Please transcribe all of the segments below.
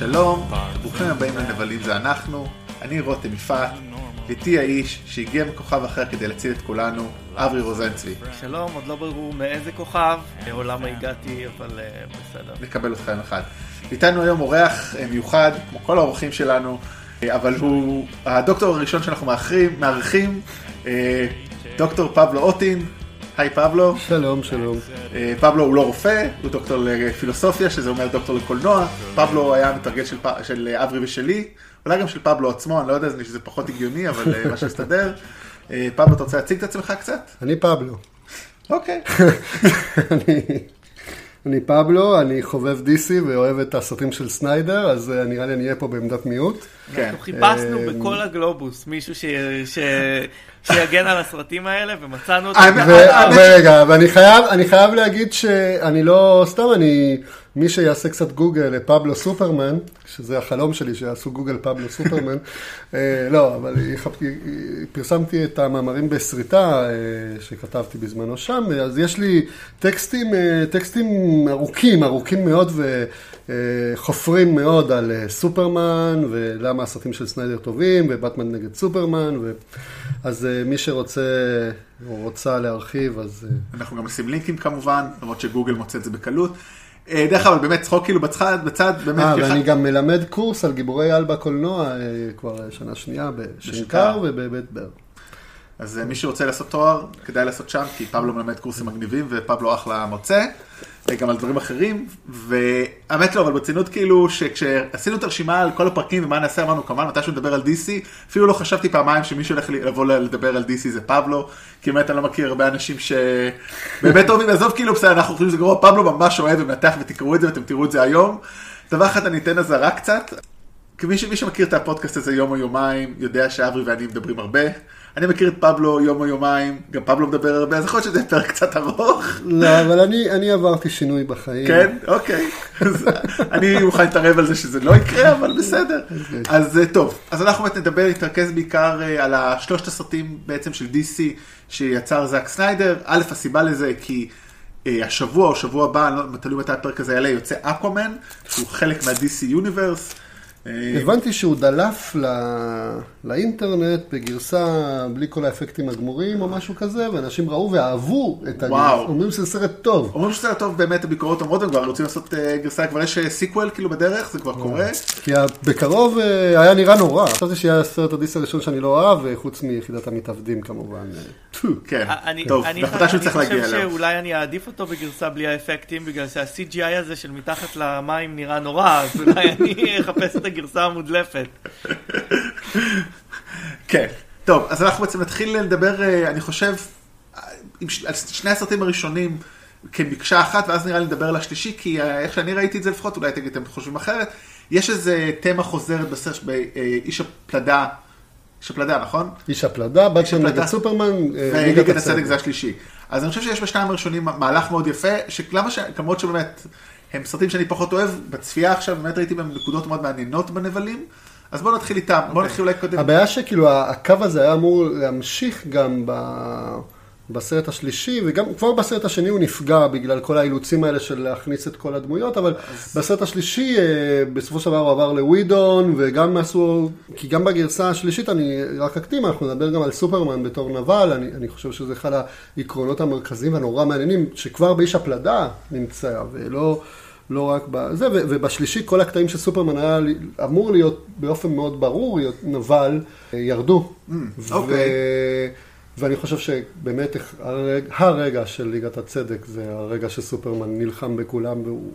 שלום, ברוכים הבאים לנבלים זה אנחנו, אני רותם יפעת, איתי האיש שהגיע מכוכב אחר כדי להציל את כולנו, אברי רוזנצבי. שלום, עוד לא ברור מאיזה כוכב, לעולם הגעתי, אבל אה, בסדר. נקבל אותך יום אחד. איתנו היום אורח אה, מיוחד, כמו כל האורחים שלנו, אה, אבל הוא הדוקטור הראשון שאנחנו מארחים, דוקטור פבלו אוטין. היי פבלו. שלום, שלום. אה, פבלו הוא לא רופא, הוא דוקטור לפילוסופיה, שזה אומר דוקטור לקולנוע. פבלו היה מתרגל של, פ- של אברי ושלי, אולי גם של פבלו עצמו, אני לא יודע, שזה פחות הגיוני, אבל אה, מה שיסתדר. אה, פבלו, אתה רוצה להציג את עצמך קצת? אני פבלו. אוקיי. אני, אני פבלו, אני חובב DC ואוהב את הסרטים של סניידר, אז אה, נראה לי אני אהיה פה בעמדת מיעוט. כן. אנחנו חיפשנו בכל הגלובוס מישהו ש- ש- שיגן על הסרטים האלה, ומצאנו ו- האמת- ורגע, ואני חייב, להגיד שאני לא, סתם אני, מי שיעשה קצת גוגל לפבלו סופרמן, שזה החלום שלי שיעשו גוגל פבלו סופרמן, אה, לא, אבל פרסמתי את המאמרים בסריטה אה, שכתבתי בזמנו שם, אז יש לי טקסטים, אה, טקסטים ארוכים, ארוכים מאוד וחופרים מאוד על סופרמן, ולמה הסרטים של סניידר טובים, ובטמן נגד סופרמן, ו... אז מי שרוצה או רוצה להרחיב, אז... אה, אנחנו גם נשים לינקים כמובן, למרות שגוגל מוצא את זה בקלות. אה, דרך אגב, באמת, צחוק כאילו בצד, בצד, באמת, אה, ואני גם מלמד קורס על גיבורי על בקולנוע אה, כבר שנה שנייה. בשנקר ובבית בר. אז אה, מי שרוצה לעשות תואר, כדאי לעשות שם, כי פבלו מלמד קורסים מגניבים, ופבלו אחלה מוצא, אה, גם על דברים אחרים, והאמת לא, אבל ברצינות כאילו, שכשעשינו את הרשימה על כל הפרקים ומה נעשה, אמרנו, כמובן, מתישהו נדבר על DC, אפילו לא חשבתי פעמיים שמישהו הולך לי- לבוא לדבר על DC זה פבלו, כי באמת אני לא מכיר הרבה אנשים שבאמת אוהבים, עזוב כאילו, בסדר, אנחנו חושבים שזה גרוע, פבלו ממש אוהב ומנתח ותקראו את זה ואתם תראו את זה היום. דבר אחד אני אתן אזהרה קצת, כמי שמכיר את הפודקאסט הזה יום או יומיים, יודע שאברי ואני מדברים הרבה. אני מכיר את פבלו יום או יומיים, גם פבלו מדבר הרבה, אז יכול להיות שזה פרק קצת ארוך. לא, אבל אני אני עברתי שינוי בחיים. כן, אוקיי. אז אני מוכן להתערב על זה שזה לא יקרה, אבל בסדר. אז אה, טוב, אז אנחנו באמת נדבר, נתרכז בעיקר אה, על השלושת הסרטים בעצם של DC שיצר זאק סניידר. א', הסיבה לזה כי אה, השבוע או שבוע הבא, לא תלוי מתי הפרק הזה יעלה, יוצא אקוואמן, שהוא חלק מה-DC יוניברס. אה, הבנתי שהוא דלף ל- לאינטרנט בגרסה בלי כל האפקטים הגמורים או משהו כזה, ואנשים ראו ואהבו את הגרסה. וואו. אומרים שזה סרט טוב. אומרים שזה טוב באמת, הביקורות אומרות, הם כבר רוצים לעשות אה, גרסה, כבר יש אה, sequel כאילו בדרך, זה כבר קורה. כי בקרוב אה, היה נראה נורא. חשבתי שיהיה הסרט הדיס הראשון שאני לא אוהב, חוץ מיחידת המתאבדים כמובן. אה. כן, אני, טוב, אני, מתישהו אני צריך להגיע חושב אליו. שאולי אני אעדיף אותו בגרסה בלי האפקטים, בגלל שה-CGI הזה של מתחת למים נראה נורא, אז אולי אני אחפש את הגרסה המודלפת. כן. טוב, אז אנחנו בעצם נתחיל לדבר, אה, אני חושב, אה, על שני הסרטים הראשונים כמקשה אחת, ואז נראה לי נדבר על השלישי, כי אה, איך שאני ראיתי את זה לפחות, אולי תגיד, אתם חושבים אחרת. יש איזה תמה חוזרת בסרט באיש הפלדה, איש הפלדה, נכון? איש הפלדה, בטמן הפלדה. נגד סופרמן, אה, וליגת הצדק זה השלישי. אז אני חושב שיש בשניים הראשונים מהלך מאוד יפה, שלמה ש... למרות שבאמת, הם סרטים שאני פחות אוהב, בצפייה עכשיו באמת ראיתי בהם נקודות מאוד מעניינות בנבלים, אז בואו נתחיל איתם, בואו נתחיל אולי קודם. הבעיה שכאילו הקו הזה היה אמור להמשיך גם ב... בסרט השלישי, וגם כבר בסרט השני הוא נפגע בגלל כל האילוצים האלה של להכניס את כל הדמויות, אבל בסרט השלישי אה, בסופו של דבר הוא עבר לווידון, וגם עשו, כי גם בגרסה השלישית, אני רק אקדים, אנחנו נדבר גם על סופרמן בתור נבל, אני, אני חושב שזה אחד העקרונות המרכזיים והנורא מעניינים, שכבר באיש הפלדה נמצא, ולא... לא רק בזה, ו- ובשלישי כל הקטעים של סופרמן היה אמור להיות באופן מאוד ברור, נבל, אה, ירדו. אוקיי. ו- ואני חושב שבאמת הרג, הרגע של ליגת הצדק זה הרגע שסופרמן נלחם בכולם והוא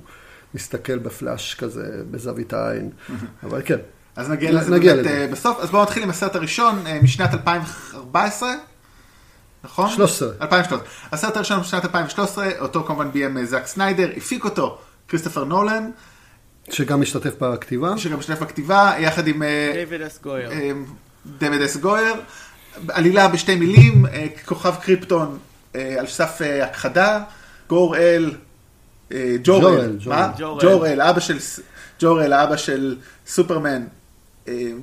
מסתכל בפלאש כזה בזווית העין. אבל כן. אז נגיע לזה נגיע באמת לזה. אה, בסוף, אז בואו נתחיל עם הסרט הראשון אה, משנת 2014, נכון? 13. 2013. הסרט הראשון משנת 2013, אותו כמובן ביים אה, זאק סניידר, הפיק אותו כריסטופר נולן, שגם משתתף בכתיבה. שגם משתתף בכתיבה, יחד עם דיוויד אס גויר. דויד אס גויר. עלילה בשתי מילים, אה, כוכב קריפטון אה, על סף אה, הכחדה, גור אל, אה, ג'ורל, ג'ורל, מה? ג'ורל. אבא של, ג'ורל, האבא של סופרמן,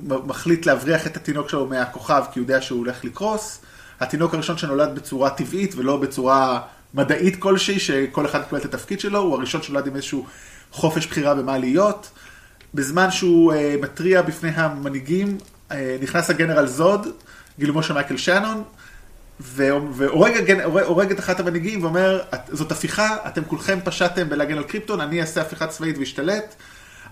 מחליט להבריח את התינוק שלו מהכוכב כי הוא יודע שהוא הולך לקרוס. התינוק הראשון שנולד בצורה טבעית ולא בצורה מדעית כלשהי, שכל אחד יקבל את התפקיד שלו, הוא הראשון שנולד עם איזשהו חופש בחירה במה להיות. בזמן שהוא מתריע בפני המנהיגים, נכנס הגנרל זוד, גילומו של מייקל שנון, והורג את אחת המנהיגים ואומר, "את- זאת הפיכה, אתם כולכם פשעתם בלהגן על קריפטון, אני אעשה הפיכה צבאית ואשתלט,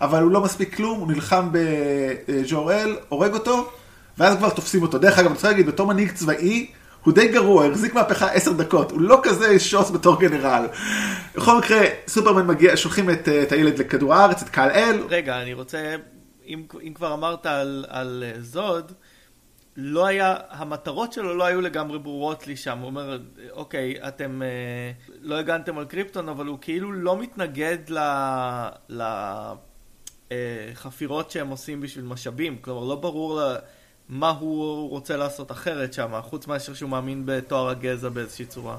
אבל הוא לא מספיק כלום, הוא נלחם בג'וראל, הורג אותו, ואז כבר תופסים אותו. דרך אגב, אני רוצה להגיד, בתור מנהיג צבאי, הוא די גרוע, החזיק מהפכה עשר דקות, הוא לא כזה שוס בתור גנרל. בכל מקרה, סופרמן מגיע, שולחים את, אה, את הילד לכדור הארץ, את קהל אל, רגע, אני רוצה, אם, אם כבר אמרת על, על אה, זוד, לא היה, המטרות שלו לא היו לגמרי ברורות לי שם. הוא אומר, אוקיי, אתם אה, לא הגנתם על קריפטון, אבל הוא כאילו לא מתנגד ל... ל אה, שהם עושים בשביל משאבים. כלומר, לא ברור לה, מה הוא רוצה לעשות אחרת שם, חוץ מאשר שהוא מאמין בתואר הגזע באיזושהי צורה.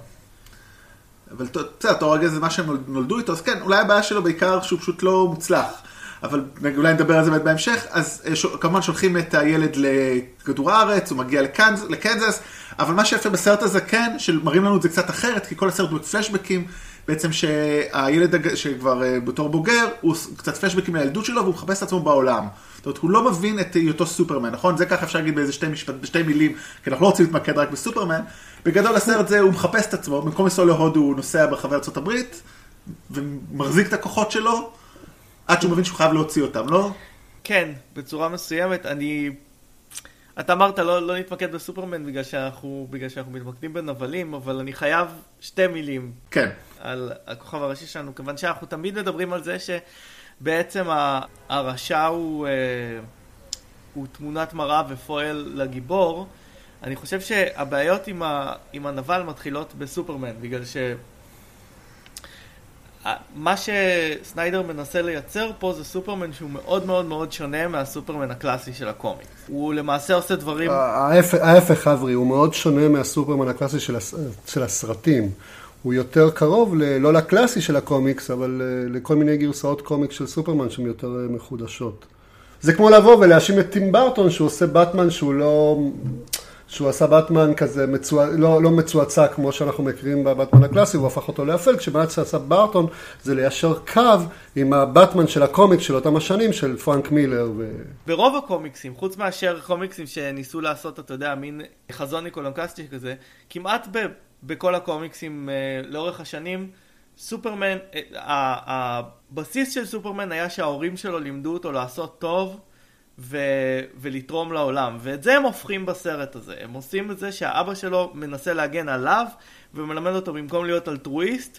אבל ת- בסדר, תואר הגזע זה מה שהם נולד- נולדו איתו, אז כן, אולי הבעיה שלו בעיקר שהוא פשוט לא מוצלח. אבל אולי נדבר על זה באמת בהמשך, אז אה. כמובן שולחים את הילד לכדור הארץ, הוא מגיע לקנז, לקנזס, אבל מה שיפה בסרט הזה כן, שמראים לנו את זה קצת אחרת, כי כל הסרט הוא פלשבקים, בעצם שהילד הג- שכבר אה, בתור בוגר, הוא קצת פלשבקים לילדות שלו והוא מחפש את עצמו בעולם. זאת אומרת, הוא לא מבין את היותו סופרמן, נכון? זה ככה אפשר להגיד באיזה שתי משפט, בשתי מילים, כי אנחנו לא רוצים להתמקד רק בסופרמן. בגדול הסרט זה, הוא מחפש את עצמו, במקום לנסוע להודו הוא נוסע ברחבי הברית, ומחזיק את הכוחות שלו, עד שהוא מבין שהוא חייב להוציא אותם, לא? כן, בצורה מסוימת, אני... אתה אמרת לא, לא נתמקד בסופרמן בגלל שאנחנו, בגלל שאנחנו מתמקדים בנבלים, אבל אני חייב שתי מילים כן. על הכוכב הראשי שלנו, כיוון שאנחנו תמיד מדברים על זה שבעצם הרשע הוא, אה, הוא תמונת מראה ופועל לגיבור. אני חושב שהבעיות עם, ה, עם הנבל מתחילות בסופרמן, בגלל ש... מה שסניידר מנסה לייצר פה זה סופרמן שהוא מאוד מאוד מאוד שונה מהסופרמן הקלאסי של הקומיקס. הוא למעשה עושה דברים... ההפך אברי, הוא מאוד שונה מהסופרמן הקלאסי של, הס... של הסרטים. הוא יותר קרוב, ל... לא לקלאסי של הקומיקס, אבל אה, לכל מיני גרסאות קומיקס של סופרמן שהן יותר אה, מחודשות. זה כמו לבוא ולהאשים את טים ברטון שהוא עושה באטמן שהוא לא... שהוא עשה באטמן כזה מצוע... לא, לא מצועצע כמו שאנחנו מכירים בבאטמן הקלאסי, הוא הפך אותו לאפל, כמו שעשה ברטון זה ליישר קו עם הבאטמן של הקומיקס של אותם השנים של פרנק מילר. ו... ברוב הקומיקסים, חוץ מאשר קומיקסים שניסו לעשות, אתה יודע, מין חזון ניקולנקסטי כזה, כמעט ב, בכל הקומיקסים אה, לאורך השנים, סופרמן, אה, הבסיס של סופרמן היה שההורים שלו לימדו אותו לעשות טוב ו, ולתרום לעולם, ואת זה הם הופכים בסרט הזה. הם עושים את זה שהאבא שלו מנסה להגן עליו ומלמד אותו במקום להיות אלטרואיסט,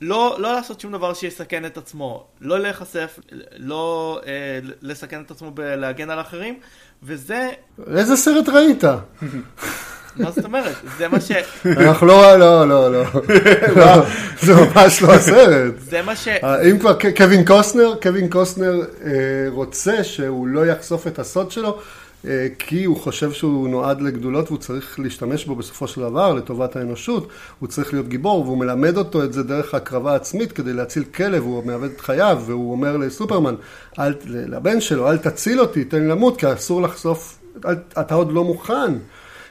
לא, לא לעשות שום דבר שיסכן את עצמו, לא להיחשף, לא אה, לסכן את עצמו בלהגן על אחרים, וזה, איזה סרט ראית? מה זאת אומרת? זה מה ש... אנחנו לא, לא, לא, לא. זה ממש לא הסרט. זה מה ש... אה, אם כבר קווין קוסטנר, קווין קוסטנר אה, רוצה שהוא לא יחשוף את הסוד שלו, אה, כי הוא חושב שהוא נועד לגדולות והוא צריך להשתמש בו בסופו של דבר לטובת האנושות, הוא צריך להיות גיבור והוא מלמד אותו את זה דרך הקרבה עצמית כדי להציל כלב, הוא מאבד את חייו והוא אומר לסופרמן, אל, לבן שלו, אל תציל אותי, תן לי למות כי אסור לחשוף, אל, אתה עוד לא מוכן.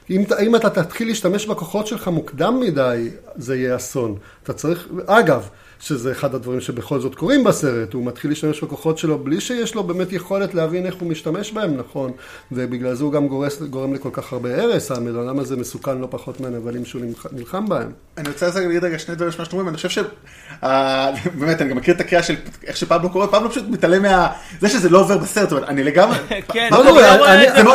אם, אם אתה תתחיל להשתמש בכוחות שלך מוקדם מדי, זה יהיה אסון. אתה צריך, אגב, שזה אחד הדברים שבכל זאת קורים בסרט, הוא מתחיל להשתמש בכוחות שלו בלי שיש לו באמת יכולת להבין איך הוא משתמש בהם נכון, ובגלל זה הוא גם גורס, גורם לכל כך הרבה הרס, הבן אדם הזה מסוכן לא פחות מהנבלים שהוא נלח- נלחם בהם. אני רוצה להגיד רגע שני דברים שמה שאתם אומרים, אני חושב ש... אה, באמת, אני גם מכיר את הקריאה של איך שפבלו קורא, פבלו פשוט מתעלם מה... זה שזה לא עובר בסרט, אבל אני לגמרי... כן, לא,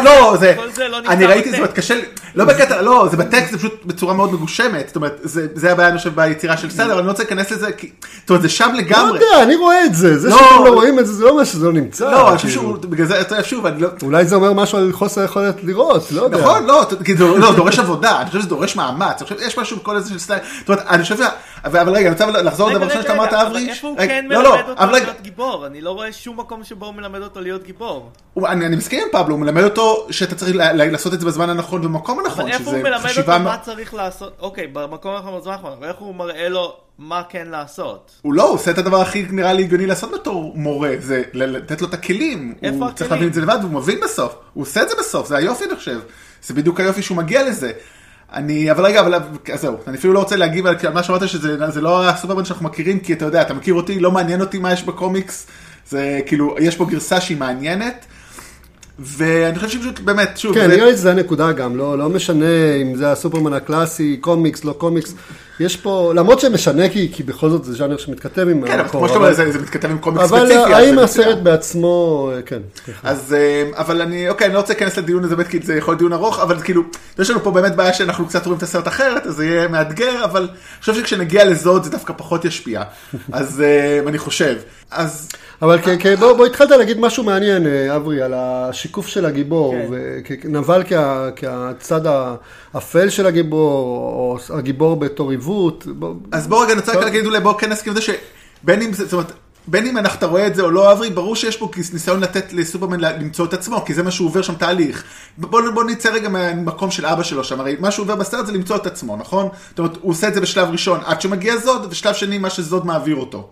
לא, זה לא, זה... לא אני ראיתי את זה, לי... לא בקטע, לא, זה בטקסט, זה פשוט בצורה מאוד מגושמת, זאת אומרת, זה זה הבעיה, אני חושב, ביצירה של סדר, אני לא רוצה להיכנס לזה, כי... זאת אומרת, זה שם לא לגמרי. יודע, אני רואה את זה, זה לא. שאתם לא רואים את זה, זה לא אומר שזה לא נמצא. לא, אני חושב כאילו. שהוא, בגלל זה, אתה יודע, שוב, אני לא... אולי זה אומר משהו על חוסר יכולת לראות, לא יודע. נכון, לא, כי זה לא, דורש עבודה, אני חושב שזה דורש מאמץ, אני חושב שיש משהו בכל איזה של סטייל, זאת אומרת, אני חושב, ש- אבל אבל רגע, אני רוצה לחזור לדבר ראשון שאתה אמרת, אברי, איפה הוא רגע, כן לא, לא, מלמד אותו להיות גיבור? אני לא רואה שום מקום שבו הוא מלמד אותו להיות גיבור. הוא- אני אני מסכים עם פבלו, הוא מלמד אותו שאתה צריך ל- ל- לעשות את זה בזמן הנכון ובמקום הנכון, אבל איפה הוא מלמד אותו מה צריך לעשות? אוקיי, במקום הנכון אבל איך הוא מראה לו מה כן לעשות? הוא לא, הוא עושה את הדבר הכי נראה לי הגיוני לעשות בתור מורה, זה לתת לו את הכלים, איפה הוא צריך הכלים? להבין את זה לבד והוא מבין בסוף, הוא עושה את זה בסוף, זה היופי אני חושב, זה בדיוק היופי שהוא מגיע לזה. אני, אבל רגע, אבל זהו, אני אפילו לא רוצה להגיב על מה שאמרת שזה זה לא הסופרמן שאנחנו מכירים, כי אתה יודע, אתה מכיר אותי, לא מעניין אותי מה יש בקומיקס, זה כאילו, יש פה גרסה שהיא מעניינת, ואני חושב שפשוט, באמת, שוב, כן, נראה לי שזה הנקודה גם, לא, לא משנה אם זה הסופרמן הקלאסי, קומיקס, לא קומיקס, יש פה, למרות שמשנה כי, כי בכל זאת זה ז'אנר שמתכתב עם כן, אבל כמו שאתה אומר, זה זה מתכתב עם קומיקס אבל ספציפי. אז האם הסרט. בעצמו, כן. אז, אה, אבל אני, אוקיי, אני לא רוצה להיכנס לדיון הזה, באמת, כי זה יכול להיות דיון ארוך, אבל כאילו, יש לנו פה באמת בעיה שאנחנו קצת רואים את הסרט אחרת, אז זה יהיה מאתגר, אבל אני חושב שכשנגיע לזוד זה דווקא פחות ישפיע. אז אה, אני חושב. אז אבל בוא, התחלת להגיד משהו מעניין, אה, אברי, על השיקוף של הגיבור, כן. ונבל כ- כצד האפל של הגיבור, או הגיבור בתור עיוות. אז בוא רגע, אני רוצה רק. להגיד אולי בוא כן נסכים עם זה שבין אם זה, זאת אומרת, בין אם אנחנו, אתה רואה את זה או לא, אברי, ברור שיש פה ניסיון לתת לסופרמן למצוא את עצמו, כי זה מה שהוא עובר שם תהליך. בוא, בוא נצא רגע מהמקום של אבא שלו שם, הרי מה שהוא עובר בסרט זה למצוא את עצמו, נכון? זאת אומרת, הוא עושה את זה בשלב ראשון עד שמגיע זוד, ושלב שני מה שזוד מעביר אותו.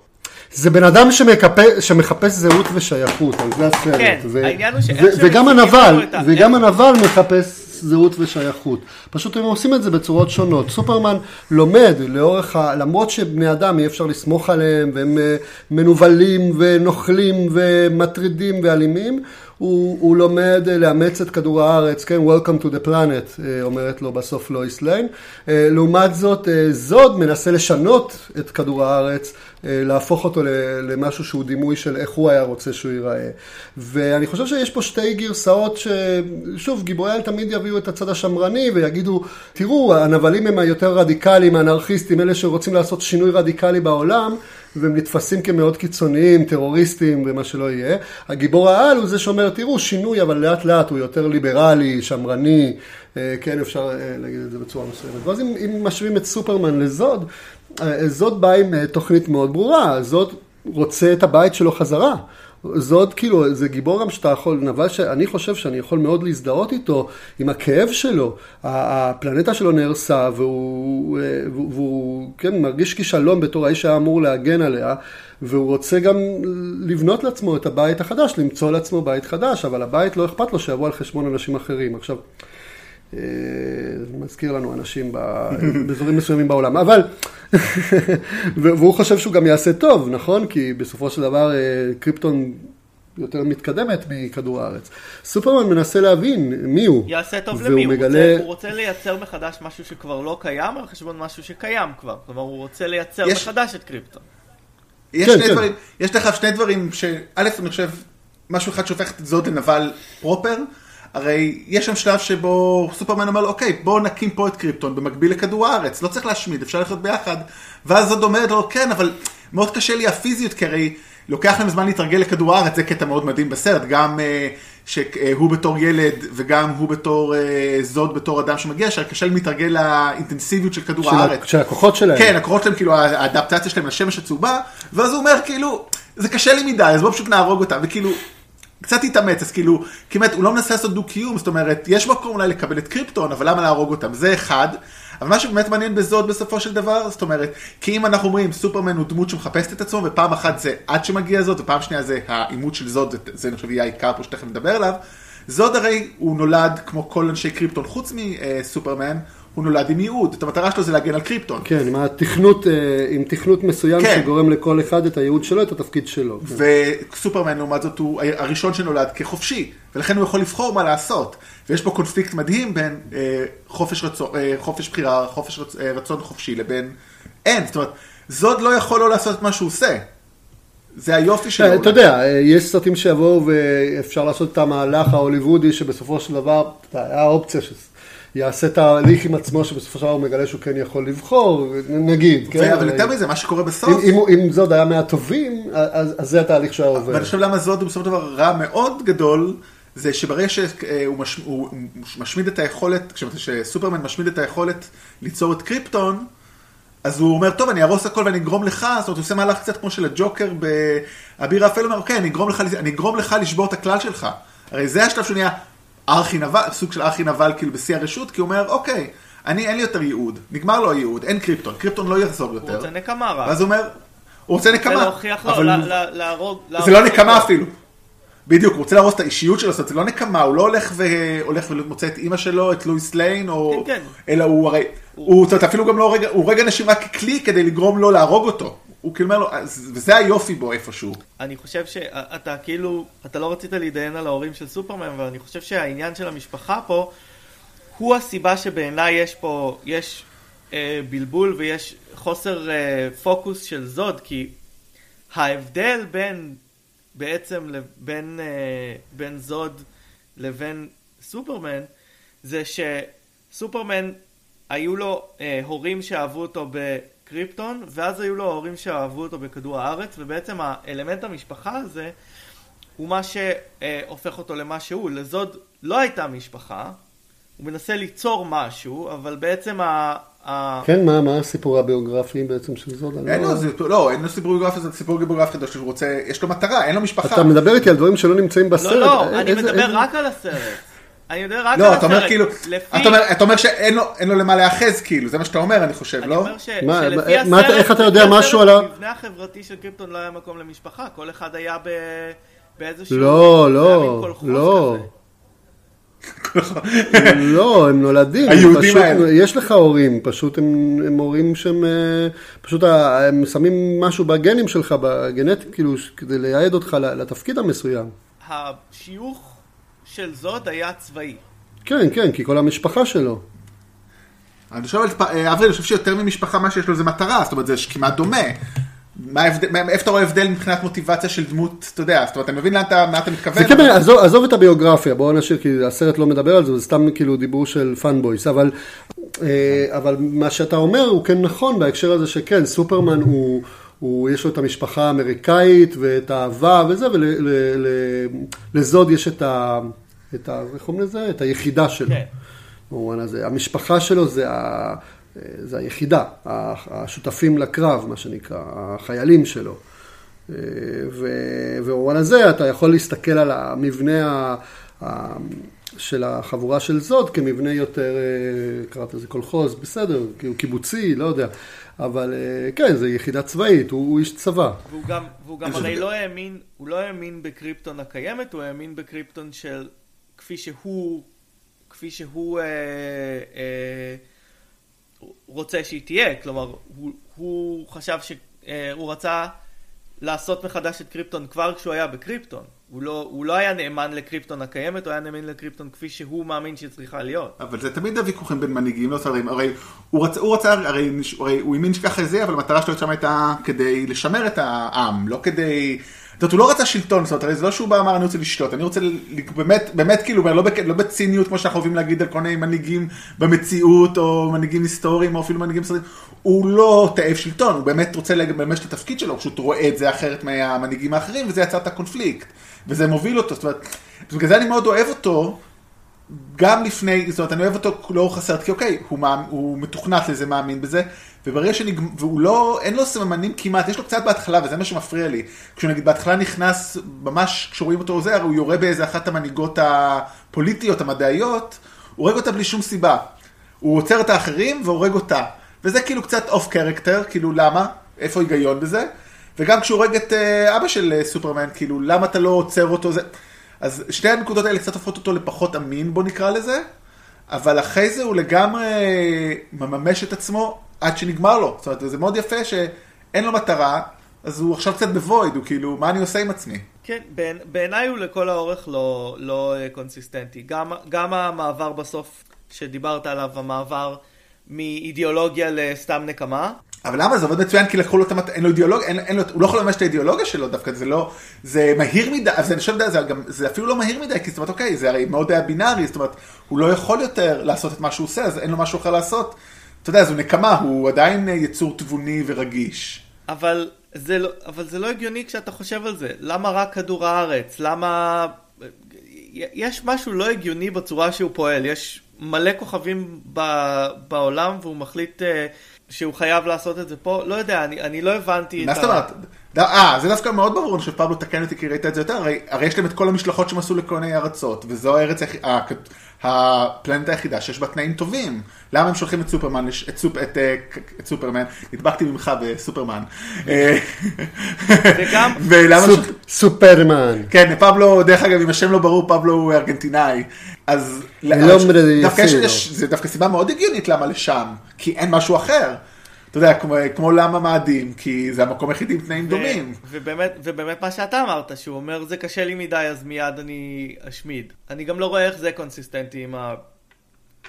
זה בן אדם שמקפ- שמחפש זהות ושייכות, על זה הסרט. כן, ו- העניין הוא שאיך שהם וגם הנבל, וגם הנבל מחפש זהות ושייכות. פשוט הם עושים את זה בצורות שונות. סופרמן לומד לאורך ה... למרות שבני אדם אי אפשר לסמוך עליהם, והם אה, מנוולים ונוכלים ומטרידים ואלימים, הוא, הוא לומד אה, לאמץ את כדור הארץ, כן, Welcome to the planet, אה, אומרת לו בסוף לואיס ליין. לעומת זאת, זוד מנסה לשנות את כדור הארץ, להפוך אותו למשהו שהוא דימוי של איך הוא היה רוצה שהוא ייראה. ואני חושב שיש פה שתי גרסאות ששוב, גיבורי על תמיד יביאו את הצד השמרני ויגידו, תראו, הנבלים הם היותר רדיקליים, האנרכיסטים, אלה שרוצים לעשות שינוי רדיקלי בעולם. והם נתפסים כמאוד קיצוניים, טרוריסטים ומה שלא יהיה. הגיבור העל הוא זה שאומר, תראו, שינוי, אבל לאט לאט הוא יותר ליברלי, שמרני, אה, כן, אפשר אה, להגיד את זה בצורה מסוימת. ואז אם, אם משווים את סופרמן לזוד, אה, זוד בא עם תוכנית מאוד ברורה, זוד רוצה את הבית שלו חזרה. זאת כאילו, זה גיבור גם שאתה יכול, נבל שאני חושב שאני יכול מאוד להזדהות איתו, עם הכאב שלו. הפלנטה שלו נהרסה, והוא, אה, והוא, והוא כן, מרגיש כישלון בתור האיש שהיה אמור להגן עליה, והוא רוצה גם לבנות לעצמו את הבית החדש, למצוא לעצמו בית חדש, אבל הבית לא אכפת לו שיבוא על חשבון אנשים אחרים. עכשיו, מזכיר לנו אנשים ב- באזורים מסוימים בעולם, אבל, והוא חושב שהוא גם יעשה טוב, נכון? כי בסופו של דבר אה, קריפטון יותר מתקדמת מכדור הארץ. סופרמן מנסה להבין מי הוא, יעשה טוב למי, הוא מגלה... רוצה- הוא רוצה לייצר מחדש משהו שכבר לא קיים על חשבון משהו שקיים כבר. כלומר, הוא רוצה לייצר יש- מחדש את קריפטון. יש כן, שני כן. דברים, יש לך שני דברים ש... א', אני חושב, משהו אחד שהופך את זאת לנבל פרופר, הרי יש שם שלב שבו סופרמן אומר לו, אוקיי, בואו נקים פה את קריפטון במקביל לכדור הארץ, לא צריך להשמיד, אפשר לחיות ביחד. ואז זאת אומרת לו, כן, אבל מאוד קשה לי הפיזיות, כי הרי לוקח להם זמן להתרגל לכדור הארץ, זה קטע מאוד מדהים בסרט, גם אה, שהוא בתור ילד וגם הוא בתור אה, זוד בתור אדם שמגיע, שקשה להם להתרגל לאינטנסיביות של כדור של, הארץ. של הכוחות שלהם. כן, הכוחות שלהם, כאילו, האדפטציה שלהם לשמש הצהובה, ואז הוא אומר, כאילו, זה קשה לי מדי, אז בואו פשוט נהרוג אותם, וכאילו, קצת התאמץ, אז כאילו, כמעט, הוא לא מנסה לעשות דו-קיום, זאת אומרת, יש מקום אולי לקבל את קריפטון, אבל למה להרוג אותם? זה אחד. אבל מה שבאמת מעניין בזאת בסופו של דבר, זאת אומרת, כי אם אנחנו אומרים, סופרמן הוא דמות שמחפשת את עצמו, ופעם אחת זה עד שמגיע זאת, ופעם שנייה זה העימות של זאת, זה, אני חושב יהיה העיקר פה שתכף נדבר עליו. זאת הרי, הוא נולד כמו כל אנשי קריפטון, חוץ מסופרמן, הוא נולד עם ייעוד. את המטרה שלו זה להגן על קריפטון. כן, עם התכנות, אה, עם תכנות מסוים כן. שגורם לכל אחד את הייעוד שלו, את התפקיד שלו. כן. וסופרמן לעומת זאת הוא הראשון שנולד כחופשי, ולכן הוא יכול לבחור מה לעשות. ויש פה קונפליקט מדהים בין אה, חופש, רצון, אה, חופש בחירה, חופש רצ, אה, רצון חופשי לבין אין. זאת אומרת, זוד לא יכול לא לעשות את מה שהוא עושה. זה היופי שלו. אה, אתה יודע, אה, יש סרטים שיבואו ואפשר לעשות את המהלך ההוליוודי שבסופו של דבר, אתה יודע, שיעשה את ההליך עם עצמו שבסופו של דבר הוא מגלה שהוא כן יכול לבחור, נגיד, כן? אבל יותר מזה, מה שקורה אם, בסוף, אם, הוא- אם זוד היה מהטובים, אז, אז זה התהליך שהיה עובר. ואני חושב למה זוד הוא בסופו של דבר רע מאוד גדול, זה שברגע שהוא מש, הוא משמיד את היכולת, כשסופרמן משמיד את היכולת ליצור את קריפטון, אז הוא אומר, טוב, אני ארוס הכל ואני אגרום לך, זאת אומרת, הוא עושה מהלך קצת כמו של הג'וקר באביר הוא אומר, אוקיי, אני אגרום לך, אני אגרום לך לשבור את הכלל שלך. הרי זה השלב שהוא נהיה ארכי נבל, סוג של ארכי נבל כאילו בשיא הרשות, כי הוא אומר, אוקיי, אני אין לי יותר ייעוד, נגמר לו הייעוד, אין קריפטון, קריפטון לא יחזור הוא יותר. רוצה נקמה רק. ואז הוא אומר, הוא רוצה זה נקמה, להוכיח לו, להרוג... זה לא. נקמה אפילו. בדיוק, הוא רוצה להרוס את האישיות שלו, זאת אומרת, זה לא נקמה, הוא לא הולך והולך ומוצא את אימא שלו, את לואיס ליין, או... כן, כן. אלא הוא הרי, הוא, זאת אומרת, אפילו גם לא הורג, הוא הורג אנשים רק ככלי כדי לגרום לו להרוג אותו. הוא כאילו אומר לו, אז- וזה היופי בו איפשהו. אני חושב שאתה כאילו, אתה לא רצית להתדיין על ההורים של סופרמן, אבל אני חושב שהעניין של המשפחה פה, הוא הסיבה שבעיניי יש פה, יש אה, בלבול ויש חוסר אה, פוקוס של זוד, כי ההבדל בין, בעצם, לב- בין, אה, בין זוד לבין סופרמן, זה שסופרמן, היו לו אה, הורים שאהבו אותו בקריפטון, ואז היו לו הורים שאהבו אותו בכדור הארץ, ובעצם האלמנט המשפחה הזה, הוא מה שהופך אותו למה שהוא. לזוד לא הייתה משפחה, הוא מנסה ליצור משהו, אבל בעצם ה... כן, מה, מה הסיפור הביוגרפי בעצם של זוד? אין לא- לו, זה- לא, אין לו סיפור גיאוגרפי, זה סיפור גיאוגרפי חדש שהוא רוצה, יש לו מטרה, אין לו משפחה. אתה מדבר איתי על דברים שלא נמצאים בסרט. לא, לא, אני מדבר רק על הסרט. אני מדבר רק על לא, הסרט. אתה אומר כאילו, לפי... אתה אומר, אתה אומר שאין לו, למה להיאחז כאילו, זה מה שאתה אומר אני חושב, אני לא? אומר ש... מה- שלפי מה- הסרט, איך אתה יודע לפי הסרט, משהו על ה- במבנה החברתי של קריפטון לא היה מקום למשפחה, כל אחד היה ב... באיזשהו... לא, לא, לא. כזה. לא, הם נולדים. היהודים פשוט, האלה. יש לך הורים, פשוט הם, הם הורים שהם, אה, פשוט הם שמים משהו בגנים שלך, בגנטים, כאילו, כדי לייעד אותך לתפקיד המסוים. השיוך של זוד היה צבאי. כן, כן, כי כל המשפחה שלו. אני חושב, אה, אברי, אני חושב שיותר ממשפחה מה שיש לו זה מטרה, זאת אומרת זה כמעט דומה. מה ההבדל, מה- איפה אתה רואה הבדל מבחינת מוטיבציה של דמות, אתה יודע, זאת אומרת, אתה מבין לאן אתה, מה אתה מתכוון? זה כן, עזוב, עזוב את הביוגרפיה, בואו נשאיר, כי הסרט לא מדבר על זה, זה סתם כאילו דיבור של פאנבויס, אבל, אה, אבל מה שאתה אומר הוא כן נכון בהקשר הזה שכן, סופרמן הוא, הוא יש לו את המשפחה האמריקאית ואת האהבה וזה, ולזוד יש את ה... את ה... איך קוראים לזה? את היחידה שלו. כן. במובן הזה. המשפחה שלו זה, ה, זה היחידה, השותפים לקרב, מה שנקרא, החיילים שלו. אה, ובמובן הזה אתה יכול להסתכל על המבנה ה, של החבורה של זוד כמבנה יותר, אה, קראת לזה קולחוז, בסדר, כאילו קיבוצי, לא יודע. אבל אה, כן, זה יחידה צבאית, הוא, הוא איש צבא. והוא גם, והוא גם הרי. לא האמין, הוא לא האמין בקריפטון הקיימת, הוא האמין בקריפטון של כפי שהוא, כפי שהוא אה, אה, רוצה שהיא תהיה. כלומר, הוא, הוא חשב שהוא אה, הוא רצה לעשות מחדש את קריפטון כבר כשהוא היה בקריפטון. הוא לא, הוא לא היה נאמן לקריפטון הקיימת, הוא היה נאמן לקריפטון כפי שהוא מאמין שהיא צריכה להיות. אבל זה תמיד הוויכוחים בין מנהיגים, לא סדרים, הרי הוא רצה, הוא רצה, הרי, הרי הוא האמין שככה זה, אבל המטרה שלו שם הייתה כדי לשמר את העם, לא כדי, זאת אומרת, הוא לא רצה שלטון, זאת אומרת, זה לא שהוא בא ואמר אני רוצה לשלוט, אני רוצה באמת, באמת כאילו, לא, בק, לא בציניות כמו שאנחנו אוהבים להגיד על כל מיני מנהיגים במציאות, או מנהיגים היסטוריים, או אפילו מנהיגים סדרים, הוא לא תאב שלטון, הוא באמת רוצה לממש את התפקיד שלו, הוא פשוט רואה את זה אחרת מהמנהיגים האחרים, וזה יצר את הקונפליקט, וזה מוביל אותו, זאת אומרת, בגלל זה אני מאוד אוהב אותו, גם לפני, זאת אומרת, אני אוהב אותו לאורך הסרט, כי אוקיי, הוא, מאמין, הוא מתוכנת לזה, מאמין בזה, וברגע שנגמר, והוא לא, אין לו סממנים כמעט, יש לו קצת בהתחלה, וזה מה שמפריע לי. כשהוא נגיד בהתחלה נכנס, ממש כשרואים אותו זה, הרי הוא יורה באיזה אחת המנהיגות הפוליטיות, המדעיות, הוא הורג אותה בלי שום סיבה. הוא עוצר את האחרים והורג אותה. וזה כאילו קצת אוף קרקטר, כאילו למה? איפה ההיגיון בזה? וגם כשהוא הורג את אה, אבא של אה, סופרמן, כאילו למה אתה לא עוצר אותו? זה... אז שתי הנקודות האלה קצת הופכות אותו לפחות אמין, בוא נקרא לזה, אבל אחרי זה הוא לגמרי מממש את עצמו עד שנגמר לו. זאת אומרת, זה מאוד יפה שאין לו מטרה, אז הוא עכשיו קצת בוויד, הוא כאילו, מה אני עושה עם עצמי? כן, בעיני- בעיניי הוא לכל האורך לא, לא אה, קונסיסטנטי. גם, גם המעבר בסוף שדיברת עליו, המעבר מאידיאולוגיה לסתם נקמה. אבל למה? זה עובד מצוין כי לקחו לו את המת... אין לו אידיאולוגיה, אין, אין לו, הוא לא יכול לממש את האידיאולוגיה שלו דווקא, זה לא, זה מהיר מדי, אז אני חושב, זה, גם, זה אפילו לא מהיר מדי, כי זאת אומרת, אוקיי, זה הרי מאוד היה בינארי, זאת אומרת, הוא לא יכול יותר לעשות את מה שהוא עושה, אז אין לו משהו אחר לעשות. אתה יודע, זו נקמה, הוא עדיין אה, יצור תבוני ורגיש. אבל זה, לא, אבל זה לא הגיוני כשאתה חושב על זה. למה רק כדור הארץ? למה... יש משהו לא הגיוני בצורה שהוא פועל. יש מלא כוכבים ב, בעולם והוא מחליט אה, שהוא חייב לעשות את זה פה. לא יודע, אני, אני לא הבנתי מה את זאת אומרת? אה, זה דווקא מאוד ברור, אני חושב פבלו תקן אותי כי ראית את זה יותר, הרי, הרי יש להם את כל המשלחות שהם עשו לכל מיני ארצות, וזו הארץ, היח- ה- הפלנט היחידה שיש בה תנאים טובים. למה הם שולחים את סופרמן, את, סופ, את, אה, את סופרמן, נדבקתי ממך בסופרמן. אה, וגם- סופ, שולחים- סופרמן. כן, פבלו, דרך אגב, אם השם לא ברור, פבלו הוא ארגנטינאי. אז... לא דווקא יש. יש, זה דווקא סיבה מאוד הגיונית למה לשם, כי אין משהו אחר. אתה יודע, כמו, כמו עולם המאדים, כי זה המקום היחידי עם תנאים דומים. ובאמת, ובאמת מה שאתה אמרת, שהוא אומר זה קשה לי מדי אז מיד אני אשמיד. אני גם לא רואה איך זה consistent־י עם ה...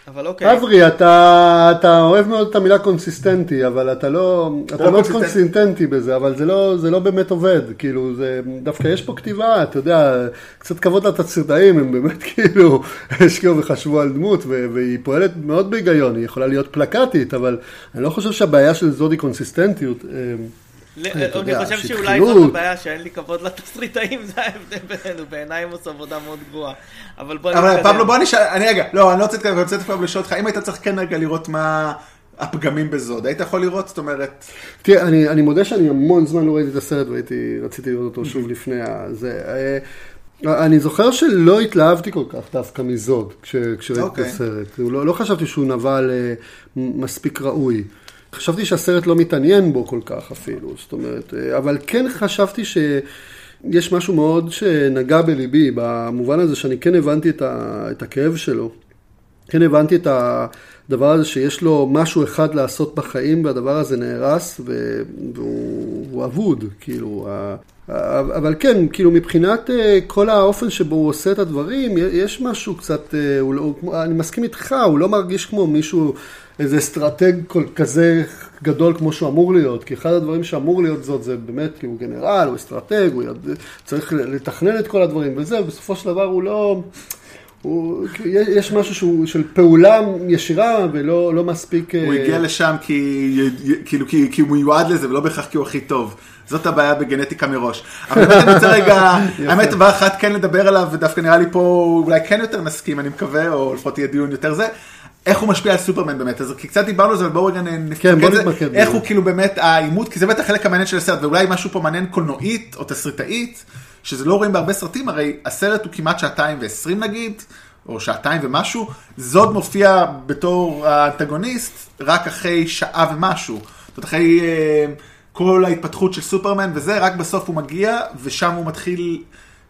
אבל אוקיי. אברי, אתה, אתה אוהב מאוד את המילה consistent־י, אבל אתה לא, אתה לא consistent־י. consistent־י בזה, אבל זה לא, זה לא באמת עובד, כאילו, זה, דווקא יש פה כתיבה, אתה יודע, קצת כבוד לתסריטאים, הם באמת כאילו השקיעו וחשבו על דמות, והיא פועלת מאוד בהיגיון, היא יכולה להיות פלקטית, אבל אני לא חושב שהבעיה של זו היא קונסיסטנטיות. אני חושב שאולי. זאת הבעיה שאין לי כבוד לתסריטאים, זה ההבדל בינינו, בעיניי הם עושים עבודה מאוד גרועה. אבל בוא אבל נתקדם. פבלו, בוא נשאל, אני רגע, לא, אני לא רוצה להתקדם, אני רוצה דווקא לשאול אותך, אם היית צריך כן רגע לראות מה הפגמים בזוד, היית יכול לראות, זאת אומרת, תראה, אני, אני מודה שאני המון זמן לא ראיתי את הסרט והייתי, רציתי לראות אותו שוב לפני זה. אה, אני זוכר שלא התלהבתי כל כך דווקא מזוד כש, כשראיתי אוקיי. את הסרט. הוא לא, לא חשבתי שהוא נבל אה, מספיק ראוי. חשבתי שהסרט לא מתעניין בו כל כך אפילו, זאת אומרת, אה, אבל כן חשבתי שיש משהו מאוד שנגע בליבי, במובן הזה שאני כן הבנתי את, ה, את הכאב שלו. כן הבנתי את הדבר הזה שיש לו משהו אחד לעשות בחיים והדבר הזה נהרס והוא הוא אבוד, כאילו, אבל כן, כאילו מבחינת אה, כל האופן שבו הוא עושה את הדברים, יש משהו קצת, אה, הוא לא, אני מסכים איתך, הוא לא מרגיש כמו מישהו, איזה אסטרטג כזה גדול כמו שהוא אמור להיות, כי אחד הדברים שאמור להיות זאת זה באמת, כי הוא גנרל, הוא אסטרטג, הוא יודע, צריך לתכנן את כל הדברים וזה, ובסופו של דבר הוא לא... הוא, יש משהו שהוא של פעולה ישירה ולא לא מספיק... הוא אה, הגיע לשם כי, כאילו, כי, כי הוא מיועד לזה ולא בהכרח כי הוא הכי טוב. זאת הבעיה בגנטיקה מראש. אבל באמת אני רוצה רגע, האמת דבר אחד כן לדבר עליו, ודווקא נראה לי פה אולי כן יותר נסכים, אני מקווה, או לפחות יהיה דיון יותר זה. איך הוא משפיע על סופרמן באמת, אז כי קצת דיברנו על זה, אבל בואו רגע נפקד כן, בוא את זה, נתמקד. איך הוא כאילו באמת העימות, כי זה בטח החלק המעניין של הסרט, ואולי משהו פה מעניין קולנועית או תסריטאית, שזה לא רואים בהרבה סרטים, הרי הסרט הוא כמעט שעתיים ועשרים נגיד, או שעתיים ומשהו, זוד מופיע בתור האנטגוניסט רק אחרי שעה ומשהו. זאת אומרת, אחרי אה, כל ההתפתחות של סופרמן וזה, רק בסוף הוא מגיע, ושם הוא מתחיל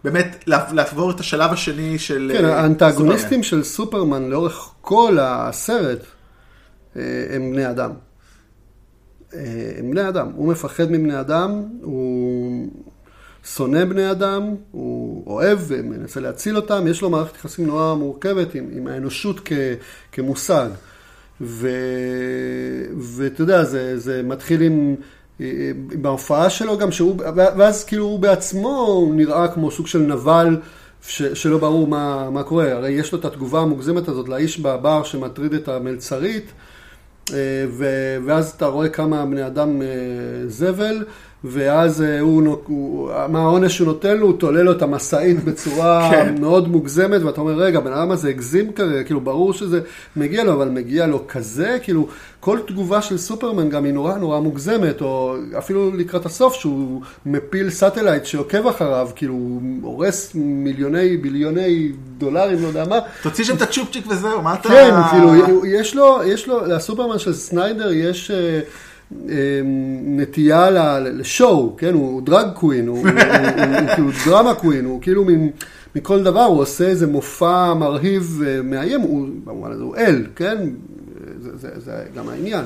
באמת לעב- לעבור את השלב השני של כן, אה, האנטגוניסטים של סופרמן לאורך כל הסרט אה, הם בני אדם. אה, הם בני אדם. הוא מפחד מבני אדם, הוא שונא בני אדם, הוא אוהב ומנסה להציל אותם, יש לו מערכת יחסים נורא מורכבת עם, עם האנושות כ, כמושג. ו, ואתה יודע, זה, זה מתחיל עם, עם ההופעה שלו גם, שהוא, ואז כאילו הוא בעצמו נראה כמו סוג של נבל ש, שלא ברור מה, מה קורה. הרי יש לו את התגובה המוגזמת הזאת לאיש בבר שמטריד את המלצרית. אה, ו- ואז אתה רואה כמה בני אדם אה, זבל, ואז אה, הוא, מה העונש שהוא נותן לו, הוא תולה לו את המשאית בצורה כן. מאוד מוגזמת, ואתה אומר, רגע, בן אדם הזה הגזים כרגע, כאילו, ברור שזה מגיע לו, אבל מגיע לו כזה, כאילו, כל תגובה של סופרמן גם היא נורא נורא מוגזמת, או אפילו לקראת הסוף, שהוא מפיל satellite שעוקב אחריו, כאילו, הוא הורס מיליוני, ביליוני דולרים, לא יודע מה, תוציא שם את הצ'ופצ'יק וזהו, מה אתה... כן, כאילו, יש לו, יש לו, לסופרמן של סניידר יש אה, נטייה ל- לשואו, כן, הוא דרג קווין, הוא, הוא, הוא, הוא כאילו דרמה קווין, הוא כאילו מין, מכל דבר, הוא עושה איזה מופע מרהיב ומאיים, הוא, במובן הזה הוא אל, כן, זה, זה, זה גם העניין.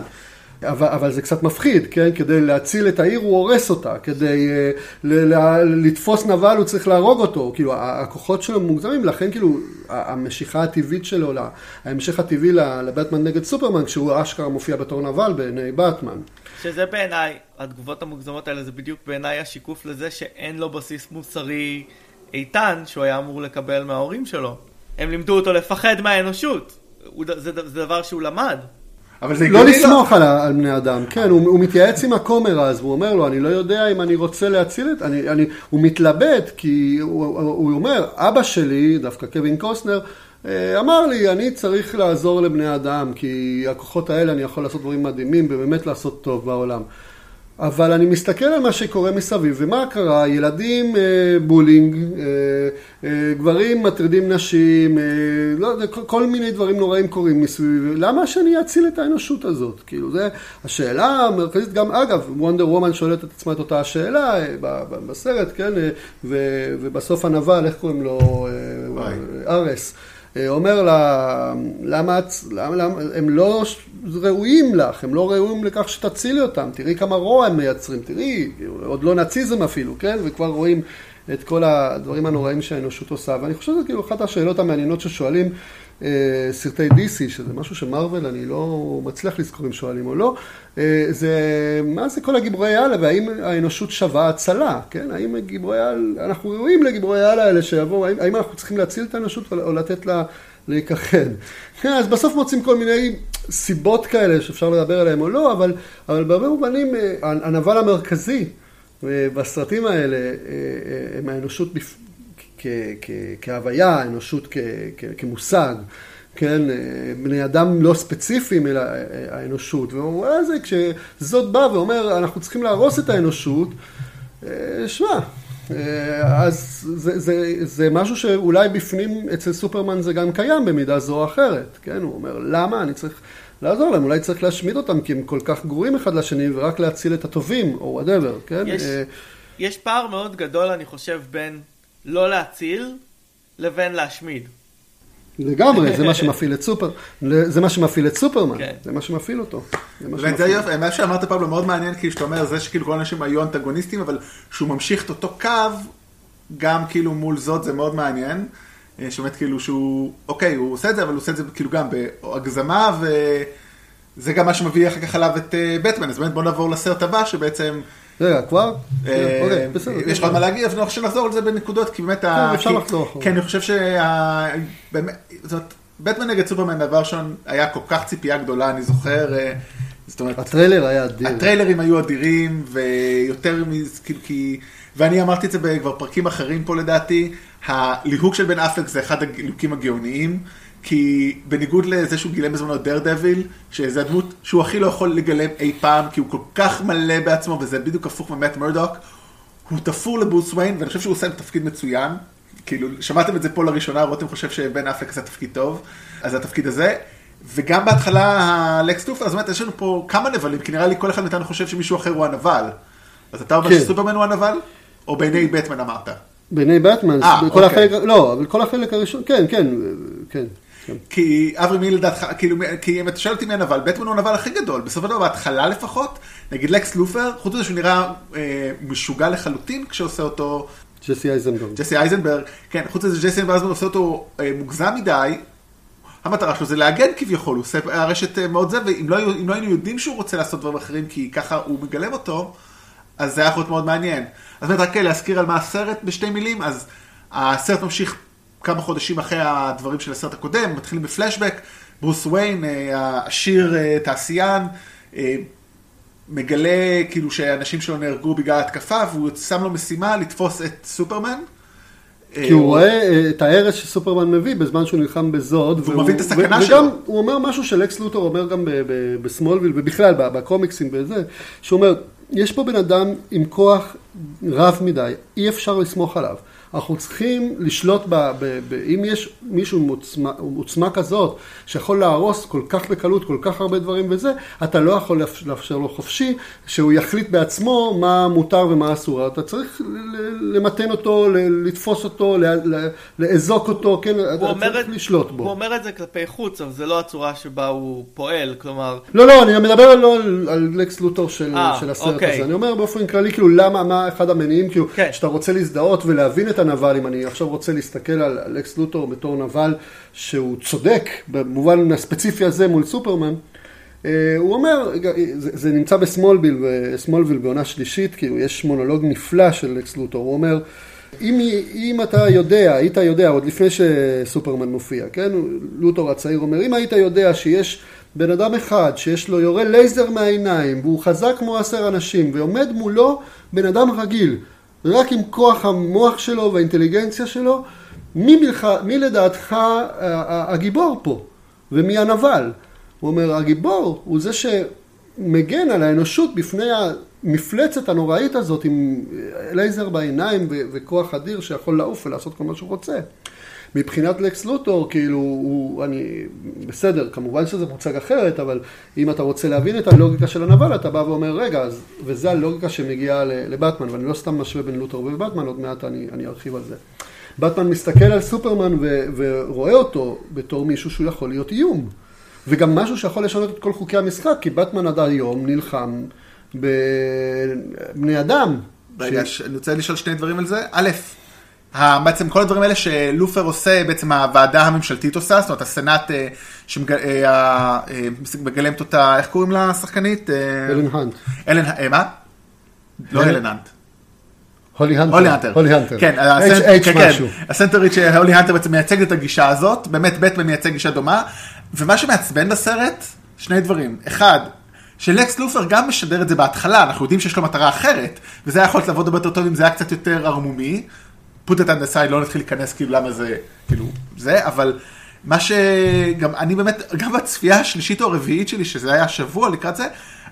אבל, אבל זה קצת מפחיד, כן? כדי להציל את העיר הוא הורס אותה, כדי uh, ל- ל- לתפוס נבל הוא צריך להרוג אותו, כאילו הכוחות שלו מוגזמים, לכן כאילו המשיכה הטבעית שלו, לה- ההמשך הטבעי לבטמן נגד סופרמן, כשהוא אשכרה מופיע בתור נבל בעיני באטמן. שזה בעיניי, התגובות המוגזמות האלה זה בדיוק בעיניי השיקוף לזה שאין לו בסיס מוסרי איתן שהוא היה אמור לקבל מההורים שלו. הם לימדו אותו לפחד מהאנושות. זה, זה דבר שהוא למד. אבל זה לא לסמוך על, על בני אדם, כן, הוא, הוא מתייעץ עם הכומר אז, והוא אומר לו, אני לא יודע אם אני רוצה להציל את, אני, אני, הוא מתלבט, כי הוא, הוא, הוא אומר, אבא שלי, דווקא קווין קוסנר, אה, אמר לי, אני צריך לעזור לבני אדם, כי הכוחות האלה אני יכול לעשות דברים מדהימים, ובאמת לעשות טוב בעולם. אבל אני מסתכל על מה שקורה מסביב, ומה קרה? ילדים אה, בולינג, אה, אה, גברים מטרידים נשים, אה, לא יודע, כל, כל מיני דברים נוראים קורים מסביב. למה שאני אציל את האנושות הזאת? כאילו, זה השאלה המרכזית, גם אגב, וונדר וומן שואלת את עצמה את אותה השאלה אה, ב- ב- בסרט, כן? אה, ו, ובסוף הנבל, איך קוראים לו? אה, וואי. ארס. אה, אומר לה, למה, למה, למה הם לא ראויים לך, הם לא ראויים לכך שתצילי אותם, תראי כמה רוע הם מייצרים, תראי, עוד לא נאציזם אפילו, כן? וכבר רואים את כל הדברים הנוראים שהאנושות עושה, ואני חושב שזה כאילו אחת השאלות המעניינות ששואלים אה, סרטי DC, שזה משהו שמרוויל, אני לא מצליח לזכור אם שואלים או לא, אה, זה מה זה כל הגיבורי על, והאם האנושות שווה הצלה, כן? האם גיבורי על, אנחנו ראויים לגיבורי על האלה שיבואו, האם, האם אנחנו צריכים להציל את האנושות או לתת לה להיכחד? כן, אז בסוף מוצאים כל מיני סיבות כאלה שאפשר לדבר עליהן או לא, אבל, אבל בהרבה מובנים אה, הנבל המרכזי בסרטים האלה הם האנושות כהוויה, האנושות כמושג, כן, בני אדם לא ספציפיים אלא האנושות, והוא אומר זה, כשזאד בא ואומר אנחנו צריכים להרוס את האנושות, שמע, אז זה, זה, זה משהו שאולי בפנים אצל סופרמן זה גם קיים במידה זו או אחרת, כן, הוא אומר למה? אני צריך לעזור להם, אולי צריך להשמיד אותם כי הם כל כך גרועים אחד לשני ורק להציל את הטובים או whatever, כן? יש, יש פער מאוד גדול אני חושב בין לא להציל לבין להשמיד. לגמרי, זה מה שמפעיל את סופר, זה מה שמפעיל את סופרמן, כן. זה מה שמפעיל אותו. זה יופי, מה שאמרת פבלו מאוד מעניין, כאילו שאתה אומר, זה שכאילו כל האנשים היו אנטגוניסטים, אבל שהוא ממשיך את אותו קו, גם כאילו מול זאת, זה מאוד מעניין. שבאמת כאילו שהוא, אוקיי, הוא עושה את זה, אבל הוא עושה את זה כאילו גם בהגזמה, וזה גם מה שמביא אחר כך עליו את בטמן, אז באמת בוא נעבור לסרט הבא, שבעצם... רגע, כבר? אה, אוקיי, בסדר. יש לך עוד מה להגיד, אז אני חושב שנחזור על זה בנקודות, כי באמת... כן, אפשר לחזור. כן, אני חושב שה... זאת, בטמן נגד סופרמן, דבר ראשון, היה כל כך ציפייה גדולה, אני זוכר, אה, זאת אומרת... הטריילר היה אדיר. הטריילרים היו אדירים, ויותר מ... כאילו, כי... ואני אמרתי את זה כבר פרקים אחרים פה לדעתי, הליהוק של בן אפלק זה אחד הליהוקים הגאוניים. כי בניגוד לזה שהוא גילם בזמנו דר דביל, שזה הדמות שהוא הכי לא יכול לגלם אי פעם, כי הוא כל כך מלא בעצמו, וזה בדיוק הפוך ממט מרדוק, הוא תפור לברוס וויין, ואני חושב שהוא עושה תפקיד מצוין. כאילו, שמעתם את זה פה לראשונה, רותם חושב שבן אפלק עשה תפקיד טוב, אז זה התפקיד הזה. וגם בהתחלה הלקס טופר, אז באמת יש לנו פה כמה נבלים, כי נראה לי כל אחד מאיתנו חושב שמישהו אחר הוא הנבל. אז אתה אומר כן. שסופרמן הוא הנבל? או בעיני בטמן אמרת? בעיני בטמן, 아, כל אוקיי. החלק, לא, אבל כל החלק הראשון, כן, כן, כן. כן. כי אברי מי לדעתך, כאילו, כי אם אתה שואל אותי מי הנבל, בטמן הוא הנבל הכי גדול, בסופו של דבר בהתחלה לפחות, נגיד לקס לופר, חוץ מזה שהוא נראה אה, משוגע לחלוטין כשעושה אותו... ג'סי אייזנברג. ג'סי אייזנברג, כן, חוץ מזה ג'סי אייזנברג עושה אותו אה, מוגזם מדי, המטרה שלו זה להגן כביכול, הוא עושה הרשת אה, מאוד זה, ואם לא, לא היינו יודעים שהוא רוצה לעשות דברים אחרים, כי ככה הוא מגלם אותו, אז זה היה יכול להיות מאוד מעניין. אז באמת רק להזכיר על מה הסרט בשתי מילים, אז הסרט ממשיך כמה חודשים אחרי הדברים של הסרט הקודם, מתחילים בפלשבק, ברוס וויין, אה, העשיר אה, תעשיין, אה, מגלה כאילו שאנשים שלו נהרגו בגלל התקפה, והוא שם לו משימה לתפוס את סופרמן. כי הוא רואה את ההרס שסופרמן מביא בזמן שהוא נלחם בזוד. והוא מבין את הסכנה שלו. וגם הוא אומר משהו שלקס לוטור אומר גם בסמולוויל ובכלל בקומיקסים וזה, שהוא אומר, יש פה בן אדם עם כוח רב מדי, אי אפשר לסמוך עליו. אנחנו צריכים לשלוט ב... ב, ב אם יש מישהו עם עוצמה, עוצמה כזאת, שיכול להרוס כל כך בקלות, כל כך הרבה דברים וזה, אתה לא יכול לאפשר לו חופשי, שהוא יחליט בעצמו מה מותר ומה אסור. אתה צריך למתן אותו, לתפוס אותו, לאזוק אותו, כן, אתה צריך את, לשלוט בו. הוא אומר את זה כלפי חוץ, אבל זה לא הצורה שבה הוא פועל, כלומר... לא, לא, אני מדבר לא על, על לקס לוטור של, 아, אה, של הסרט אוקיי. הזה. אני אומר באופן כללי, כאילו, למה, מה אחד המניעים, כאילו, כן. שאתה רוצה להזדהות ולהבין את את הנבל, אם אני עכשיו רוצה להסתכל על אלכס לוטור בתור נבל שהוא צודק במובן הספציפי הזה מול סופרמן, אה, הוא אומר, זה, זה נמצא בסמולביל, בסמולביל בעונה שלישית, כאילו יש מונולוג נפלא של אלכס לוטור, הוא אומר, אם, אם אתה יודע, היית יודע, עוד לפני שסופרמן מופיע, כן? לוטור הצעיר אומר, אם היית יודע שיש בן אדם אחד שיש לו יורה לייזר מהעיניים והוא חזק כמו עשר אנשים ועומד מולו בן אדם רגיל רק עם כוח המוח שלו והאינטליגנציה שלו, מי, מלך, מי לדעתך הגיבור פה ומי הנבל? הוא אומר, הגיבור הוא זה שמגן על האנושות בפני המפלצת הנוראית הזאת עם לייזר בעיניים וכוח אדיר שיכול לעוף ולעשות כל מה שהוא רוצה. מבחינת לקס לוטור, כאילו, הוא, אני, בסדר, כמובן שזה מוצג אחרת, אבל אם אתה רוצה להבין את הלוגיקה של הנבל, אתה בא ואומר, רגע, אז, וזה הלוגיקה שמגיעה לבטמן, ואני לא סתם משווה בין לוטור ובטמן, עוד מעט אני, אני ארחיב על זה. בטמן מסתכל על סופרמן ו- ורואה אותו בתור מישהו שהוא יכול להיות איום. וגם משהו שיכול לשנות את כל חוקי המשחק, כי בטמן עד היום נלחם בבני אדם. רגע, ש- אני רוצה לשאול שני דברים על זה. א', בעצם כל הדברים האלה שלופר עושה, בעצם הוועדה הממשלתית עושה, זאת אומרת הסנאט אה, שמגלמת אותה, איך קוראים לה השחקנית? אה, אלן האנט. אלן, אה, מה? לא אלן- האנט. הולי הנטר. הולי הנטר. הולי. כן, כן, כן. הסנטרית שהולי הנטר בעצם מייצגת את הגישה הזאת, באמת בטמן מייצג גישה דומה, ומה שמעצבן בסרט, שני דברים. אחד, שלקס לופר גם משדר את זה בהתחלה, אנחנו יודעים שיש לו מטרה אחרת, וזה היה יכול לעבוד הרבה יותר טוב אם זה היה קצת יותר ערמומי. Put it on the side, לא נתחיל להיכנס כאילו למה זה, כאילו, זה, אבל מה שגם, אני באמת, גם בצפייה השלישית או הרביעית שלי, שזה היה השבוע לקראת זה,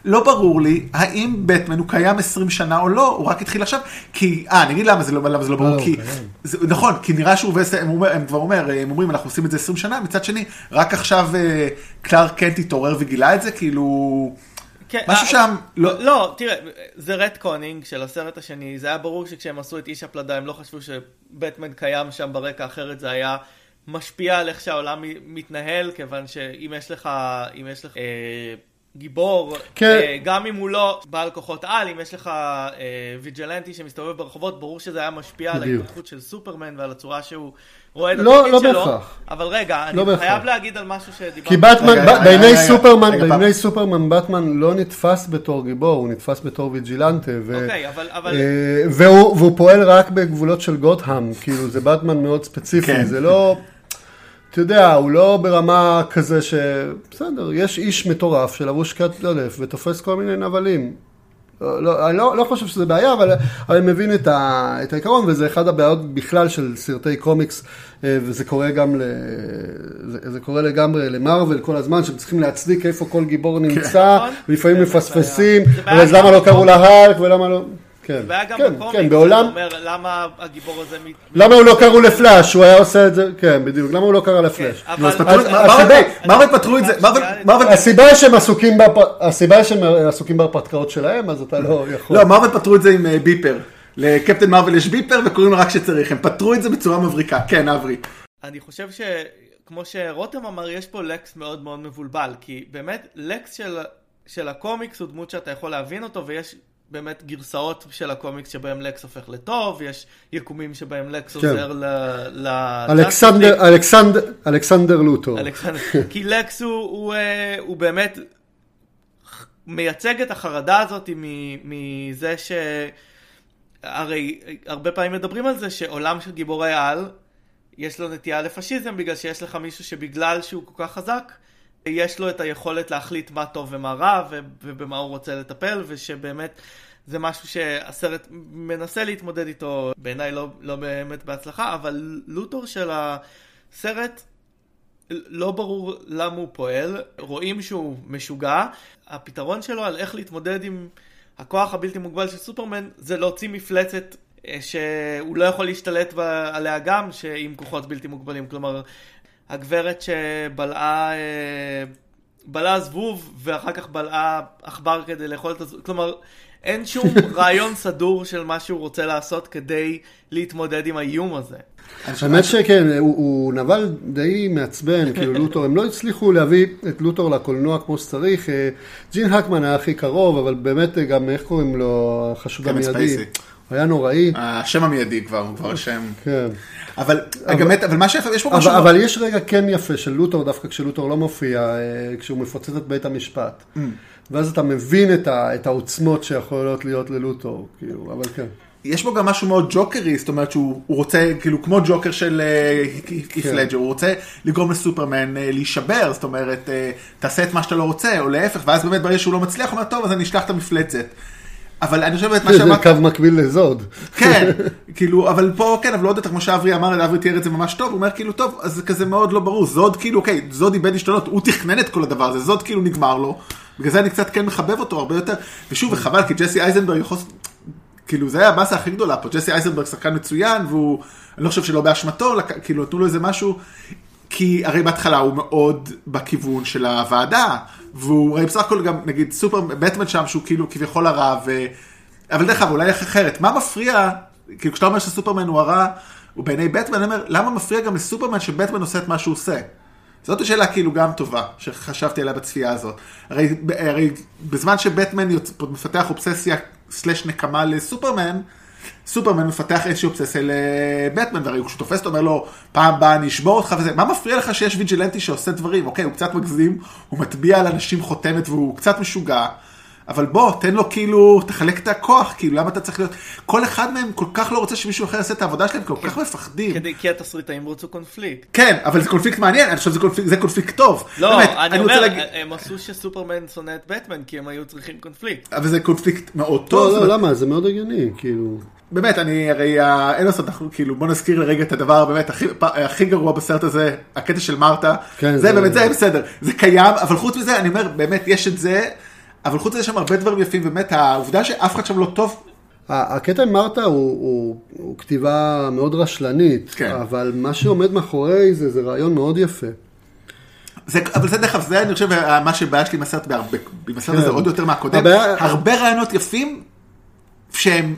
לא ברור לי האם בטמן הוא קיים 20 שנה או לא, הוא רק התחיל עכשיו, כי, אה, אני אגיד למה זה לא, למה זה לא ברור, לא, כי. זה, נכון, כי נראה שהוא, הם, אומר, הם כבר אומר, הם אומרים, אנחנו עושים את זה 20 שנה, מצד שני, רק עכשיו אה, קלארק קנט התעורר וגילה את זה, כאילו, כן, משהו אה, שם, לא, לא, תראה, זה retconning של הסרט השני, זה היה ברור שכשהם עשו את איש הפלדה הם לא חשבו שבטמן קיים שם ברקע, אחרת זה היה משפיע על איך שהעולם מתנהל, כיוון שאם יש לך, אם יש לך אה, גיבור, כן. אה, גם אם הוא לא בעל כוחות על, אם יש לך אה, ויג'לנטי שמסתובב ברחובות, ברור שזה היה משפיע על בדיוק. ההתפתחות של סופרמן ועל הצורה שהוא רואה את לא- התפקיד לא שלו. בהכרח. אבל רגע, אני לא בהכרח. חייב להגיד על משהו שדיברנו. כי בטמן, רגע, ב- רגע, בעיני רגע, סופרמן, רגע, בעיני פעם. סופרמן, בטמן לא נתפס בתור גיבור, הוא נתפס בתור ויג'ילנטה. ו- אוקיי, אבל- אבל- אה, והוא והוא פועל רק בגבולות של גותהאם, כאילו זה בטמן מאוד ספציפי, כן. זה לא... אתה יודע, הוא לא ברמה כזה ש... בסדר, יש איש מטורף שלבוש קט אלף ותופס כל מיני נבלים. לא, לא, אני לא, לא חושב שזה בעיה, אבל, אני מבין את, ה, את העיקרון, וזה אחד הבעיות בכלל של סרטי קומיקס, אה, וזה קורה גם, ל, זה, זה קורה לגמרי למרוויל כל הזמן, שהם צריכים להצדיק איפה כל גיבור נמצא, נכון. ולפעמים מפספסים, אז למה לא קראו. להאלק ולמה לא... כן, והיה גם כן, בקומיקס, כן, בעולם... אומר למה הגיבור הזה מת... למה הוא לא קראו לפלאש? הוא היה עושה את זה, כן, בדיוק, למה הוא לא קרא לפלאש? כן, מרוול פתרו את זה, מרוול הסיבה שהם עסוקים הסיבה שהם עסוקים בהרפתקאות שלהם, אז אתה לא יכול. לא, מרוול פתרו את זה עם אה, ביפר. לקפטן מרוול יש ביפר וקוראים לו רק כשצריך, הם פתרו את זה בצורה מבריקה. כן, אברי. אני חושב שכמו שרותם אמר, יש פה לקס מאוד מאוד מבולבל, כי באמת לקס של, של הקומיקס הוא דמות שאתה יכול להבין אותו, ויש באמת גרסאות של הקומיקס שבהם לקס הופך לטוב, יש יקומים שבהם לקס כן. עוזר ל... ל... אלכסנדר, אלכסנדר, אלכסנדר לוטור. אלכסנדר, כי לקס הוא, הוא, אה, הוא באמת מייצג את החרדה הזאת מזה ש... הרי הרבה פעמים מדברים על זה שעולם של גיבורי על, יש לו נטייה לפשיזם בגלל שיש לך מישהו שבגלל שהוא כל כך חזק, יש לו את היכולת להחליט מה טוב ומה רע ובמה הוא רוצה לטפל, ושבאמת זה משהו שהסרט מנסה להתמודד איתו, בעיניי לא, לא באמת בהצלחה, אבל לוטור של הסרט לא ברור למה הוא פועל, רואים שהוא משוגע, הפתרון שלו על איך להתמודד עם הכוח הבלתי מוגבל של סופרמן זה להוציא מפלצת אה, שהוא לא יכול להשתלט עליה גם עם כוחות בלתי מוגבלים, כלומר הגברת שבלעה אה, בלעה זבוב ואחר כך בלעה עכבר כדי לאכול את הזבוב, כלומר אין שום רעיון סדור של מה שהוא רוצה לעשות כדי להתמודד עם האיום הזה. האמת שכן, הוא, הוא נבל די מעצבן, כאילו לוטור, הם לא הצליחו להביא את לוטור לקולנוע כמו שצריך. אה, ג'ין הקמן היה הכי קרוב, אבל באמת אה, גם, איך קוראים לו, החשוד המיידי, היה נוראי, השם המיידי כבר, הוא כבר השם. כן. אבל, באמת, אבל מה שיפה, יש פה משהו... אבל, אבל יש רגע כן יפה של לוטור, דווקא כשלוטור לא מופיע, אה, כשהוא מפוצץ את בית המשפט. Mm. ואז אתה מבין את, ה, את העוצמות שיכולות להיות ללוטור, כאילו, אבל כן. יש בו גם משהו מאוד ג'וקרי, זאת אומרת שהוא הוא רוצה, כאילו כמו ג'וקר של היף כן. לג'ר, הוא רוצה לגרום לסופרמן אה, להישבר, זאת אומרת, אה, תעשה את מה שאתה לא רוצה, או להפך, ואז באמת ברגע שהוא לא מצליח, הוא אומר, טוב, אז אני אשלח את המפלצת. אבל אני חושב באמת מה זה שאמרת, קו מקביל לזוד. כן, כאילו, אבל פה כן, אבל לא יודעת, כמו שאברי אמר, אברי תיאר את זה ממש טוב, הוא אומר כאילו, טוב, אז זה כזה מאוד לא ברור, זוד כאילו, אוקיי, זוד איבד עשתונות, הוא תכנן את כל הדבר הזה, זוד כאילו נגמר לו, בגלל זה אני קצת כן מחבב אותו הרבה יותר, ושוב, וחבל, כי ג'סי אייזנברג יכול, כאילו, זה היה הבאסה הכי גדולה פה, ג'סי אייזנברג שחקן מצוין, והוא, אני לא חושב שלא באשמתו, כאילו, נתנו לו איזה משהו, כי הרי בהתחלה הוא מאוד בכיוון של הוועדה, והוא, הרי בסך הכל גם, נגיד, סופר, בטמן שם, שהוא כאילו כביכול הרע, ו... אבל דרך אגב, אולי איך אחרת, מה מפריע, כאילו כשאתה אומר שסופרמן הוא הרע, ובעיני בטמן, אני אומר, למה מפריע גם לסופרמן שבטמן עושה את מה שהוא עושה? זאת השאלה כאילו גם טובה, שחשבתי עליה בצפייה הזאת. הרי, הרי בזמן שבטמן. מפתח אובססיה סלש נקמה לסופרמן, סופרמן מפתח איזושהי אובססיה לבטמן, והרי כשהוא תופס אותו אומר לו, פעם באה אני אשבור אותך וזה, מה מפריע לך שיש ויג'לנטי שעושה דברים? אוקיי, הוא קצת מגזים, הוא מטביע על אנשים חותמת והוא קצת משוגע. אבל בוא, תן לו כאילו, תחלק את הכוח, כאילו, למה אתה צריך להיות... כל אחד מהם כל כך לא רוצה שמישהו אחר יעשה את העבודה שלהם, כל כך מפחדים. כדי, כי התסריטאים רצו קונפליקט. כן, אבל זה קונפליקט מעניין, אני חושב שזה קונפליקט, זה קונפליקט טוב. לא, באמת, אני אומר, הם עשו שסופרמן שונא את בטמן, כי הם היו צריכים קונפליקט. אבל זה קונפליקט מאוד טוב. לא, זאת לא, אומרת, למה? זה מאוד הגיוני, כאילו. באמת, אני הרי, ה- אין לעשות, אנחנו כאילו, בוא נזכיר לרגע את הדבר באמת הכי, הכי גרוע בסרט הזה, הקטע של מרתה. כן, זה זה- באמת, זה בסדר, זה קיים, אבל חוץ מזה, אני אומר, באמת, יש את זה, אבל חוץ מזה יש שם הרבה דברים יפים, באמת, העובדה שאף אחד שם לא טוב, הקטע עם מרתה הוא, הוא, הוא כתיבה מאוד רשלנית, כן. אבל מה שעומד מאחורי זה, זה רעיון מאוד יפה. זה, אבל זה דרך אגב, זה אני חושב מה שבעיה שלי עם הסרט בהרבה, עם הסרט כן. הזה עוד יותר מהקודם, הבעיה- הרבה רעיונות יפים, שהם,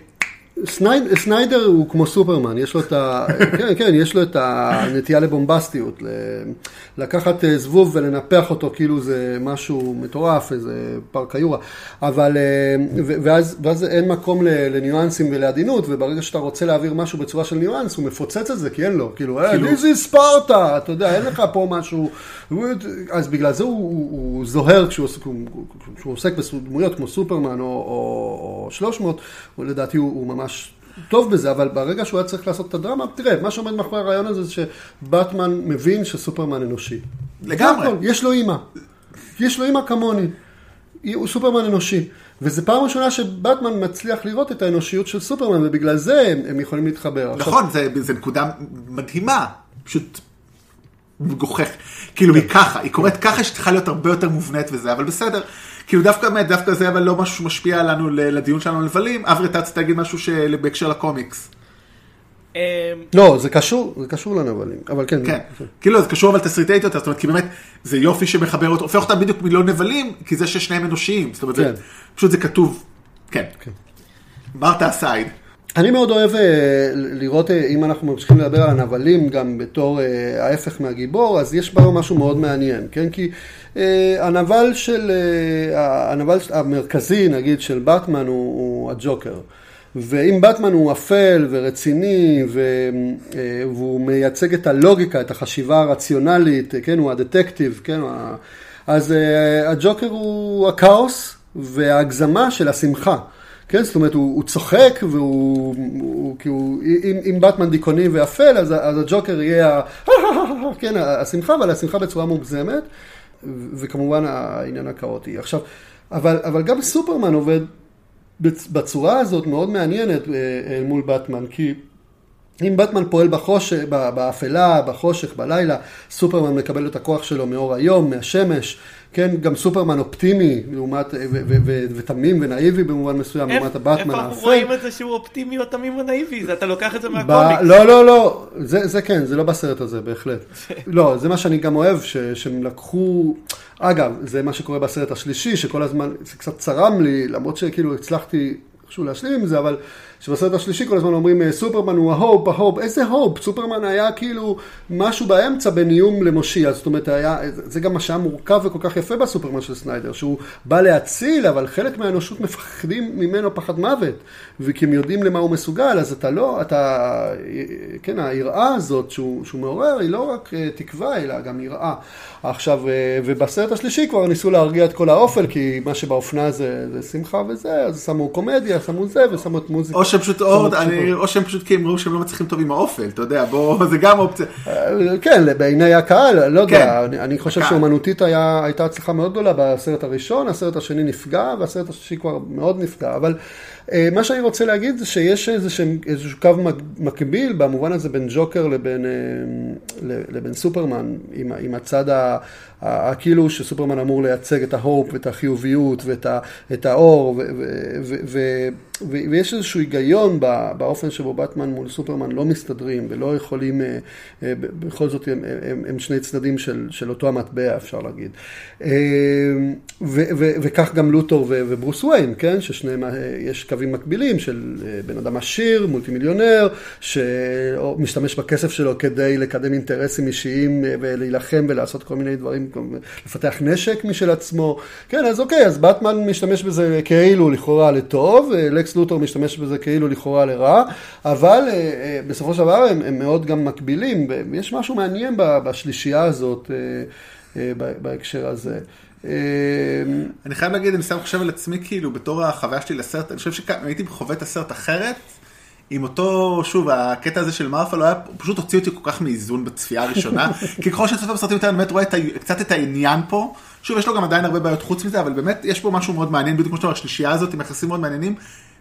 סנייד, סניידר הוא כמו סופרמן, יש לו את ה... כן, כן, יש לו את הנטייה לבומבסטיות, ל- לקחת אה, זבוב ולנפח אותו כאילו זה משהו מטורף, איזה פארק היורה, אבל... אה, ו- ואז, ואז אין מקום לניואנסים ולעדינות, וברגע שאתה רוצה להעביר משהו בצורה של ניואנס, הוא מפוצץ את זה, כי אין לו, כאילו, "אה, כאילו- this is ספרטה, אתה יודע, אין לך פה משהו... אז בגלל זה הוא, הוא, הוא זוהר כשהוא, כשהוא עוסק בדמויות כמו סופרמן או, או, או 300, הוא לדעתי הוא, הוא ממש טוב בזה, אבל ברגע שהוא היה צריך לעשות את הדרמה, תראה, מה שעומד מאחורי הרעיון הזה זה שבטמן מבין שסופרמן אנושי. לגמרי. הכל, יש לו אימא. יש לו אימא כמוני. הוא סופרמן אנושי. וזו פעם ראשונה שבטמן מצליח לראות את האנושיות של סופרמן, ובגלל זה הם, הם יכולים להתחבר. עכשיו, נכון, זה, זה נקודה מדהימה, פשוט מגוחך. כאילו היא ככה, היא קורית ככה שצריכה להיות הרבה יותר מובנית וזה, אבל בסדר. כאילו דווקא באמת, דווקא זה אבל לא משהו שמשפיע עלינו ל- לדיון שלנו על נבלים. אברי, אתה רצית להגיד משהו של- בהקשר לקומיקס. אמ, לא, זה קשור, זה קשור לנבלים, אבל כן. כן, כאילו זה קשור אבל תסריטאית יותר, זאת אומרת, כי באמת זה יופי שמחבר אותו, הופך אותם בדיוק מלא נבלים, כי זה ששניהם אנושיים, זאת אומרת, כן. פשוט זה כתוב, כן. מרתה אסייד. אני מאוד אוהב אה, לראות, אה, אם אנחנו ממשיכים לדבר על הנבלים גם בתור אה, ההפך מהגיבור, אז יש בה משהו מאוד מעניין, כן? כי הנבל של, הנבל המרכזי, נגיד, של באטמן הוא, הוא הג'וקר. ואם באטמן הוא אפל ורציני ו, והוא מייצג את הלוגיקה, את החשיבה הרציונלית, כן, הוא הדטקטיב, כן, הוא אז הג'וקר הוא הכאוס וההגזמה של השמחה. כן, זאת אומרת, הוא, הוא צוחק והוא, הוא, כי הוא, אם, אם באטמן דיכאוני ואפל, אז, אז הג'וקר יהיה, ה, כן, השמחה, אבל השמחה בצורה מוגזמת, וכמובן העניין הכאוטי. עכשיו, אבל, אבל גם סופרמן עובד בצ- בצורה הזאת מאוד מעניינת אה, אל מול באטמן, כי אם באטמן פועל בחושך, באפלה, בחושך, בלילה, סופרמן מקבל את הכוח שלו מאור היום, מהשמש, כן, גם סופרמן אופטימי לעומת, ותמים ונאיבי במובן מסוים, לעומת הבאטמן איפה אנחנו האפל. רואים את זה שהוא אופטימי או תמים או נאיבי? אתה לוקח את זה. מהקומיקס. לא, לא, לא, זה, זה כן, זה לא בסרט הזה, בהחלט. לא, זה מה שאני גם אוהב, ש, שהם לקחו... אגב, זה מה שקורה בסרט השלישי, שכל הזמן, זה קצת צרם לי, למרות שכאילו הצלחתי איכשהו להשלים עם זה, אבל שבסרט השלישי כל הזמן אומרים, אה, סופרמן הוא ה hope, ה hope, איזה hope? סופרמן היה כאילו משהו באמצע בין איום למושיע, זאת אומרת, היה, זה גם מה שהיה מורכב וכל כך יפה בסופרמן של סניידר, שהוא בא להציל, אבל חלק מהאנושות מפחדים ממנו פחד מוות, וכי הם יודעים למה הוא מסוגל, אז אתה לא, אתה, כן, היראה הזאת שהוא, שהוא מעורר, היא לא רק אה, תקווה, אלא גם יראה. עכשיו, אה, ובסרט השלישי כבר ניסו להרגיע את כל האופל, כי מה שבאופנה זה, זה שמחה וזה, אז שמו קומדיה, שמו זה, ושמו את מוזיקה. שהם פשוט, שמו או, אני, שהם פשוט כי הם ראו שהם לא מצליחים טוב עם האופל, אתה יודע, בוא, זה גם אופציה. אה, כן, בעיני הקהל, לא יודע, כן, אני, אני חושב. שאומנותית היה, הייתה הצלחה מאוד גדולה בסרט הראשון, הסרט השני נפגע, והסרט השלישי כבר מאוד נפגע, אבל מה שאני רוצה להגיד זה שיש איזשהו, קו מק- מקביל במובן הזה בין ג'וקר לבין, אה, לבין סופרמן, עם, עם הצד הכאילו שסופרמן אמור לייצג את ההופ ואת החיוביות ואת ה, את האור, ו, ו, ו, ו, ו, ויש איזשהו היגיון באופן שבו באטמן מול סופרמן לא מסתדרים ולא יכולים, אה, אה, בכל זאת הם, הם, הם שני צדדים של, של אותו המטבע אפשר להגיד. אה, ו, ו, וכך גם לותור וברוס וויין, כן, ששניהם, אה, יש קו, קווים מקבילים של אה, בן אדם עשיר, מולטי מיליונר, שמשתמש בכסף שלו כדי לקדם אינטרסים אישיים אה, ולהילחם ולעשות כל מיני דברים, לפתח נשק משל עצמו. כן, אז אוקיי, אז באטמן משתמש בזה כאילו לכאורה לטוב, לקס לוטור משתמש בזה כאילו לכאורה לרע, אבל בסופו של דבר הם, הם מאוד גם מקבילים, ויש משהו מעניין בשלישייה הזאת בהקשר הזה. אמ, אני חייב להגיד, אני סתם חושב על עצמי, כאילו, בתור החוויה שלי לסרט, אני חושב שהייתי חווה את הסרט אחרת, עם אותו, שוב, הקטע הזה של מרפל, הוא פשוט הוציא אותי כל כך מאיזון בצפייה הראשונה, כי ככל שאני צופה בסרטים יותר, אני באמת רואה קצת את העניין פה. שוב, יש לו גם עדיין הרבה בעיות חוץ מזה, אבל באמת יש פה משהו מאוד מעניין, בדיוק כמו שאתה אומר, השלישייה הזאת עם יחסים מאוד מעניינים,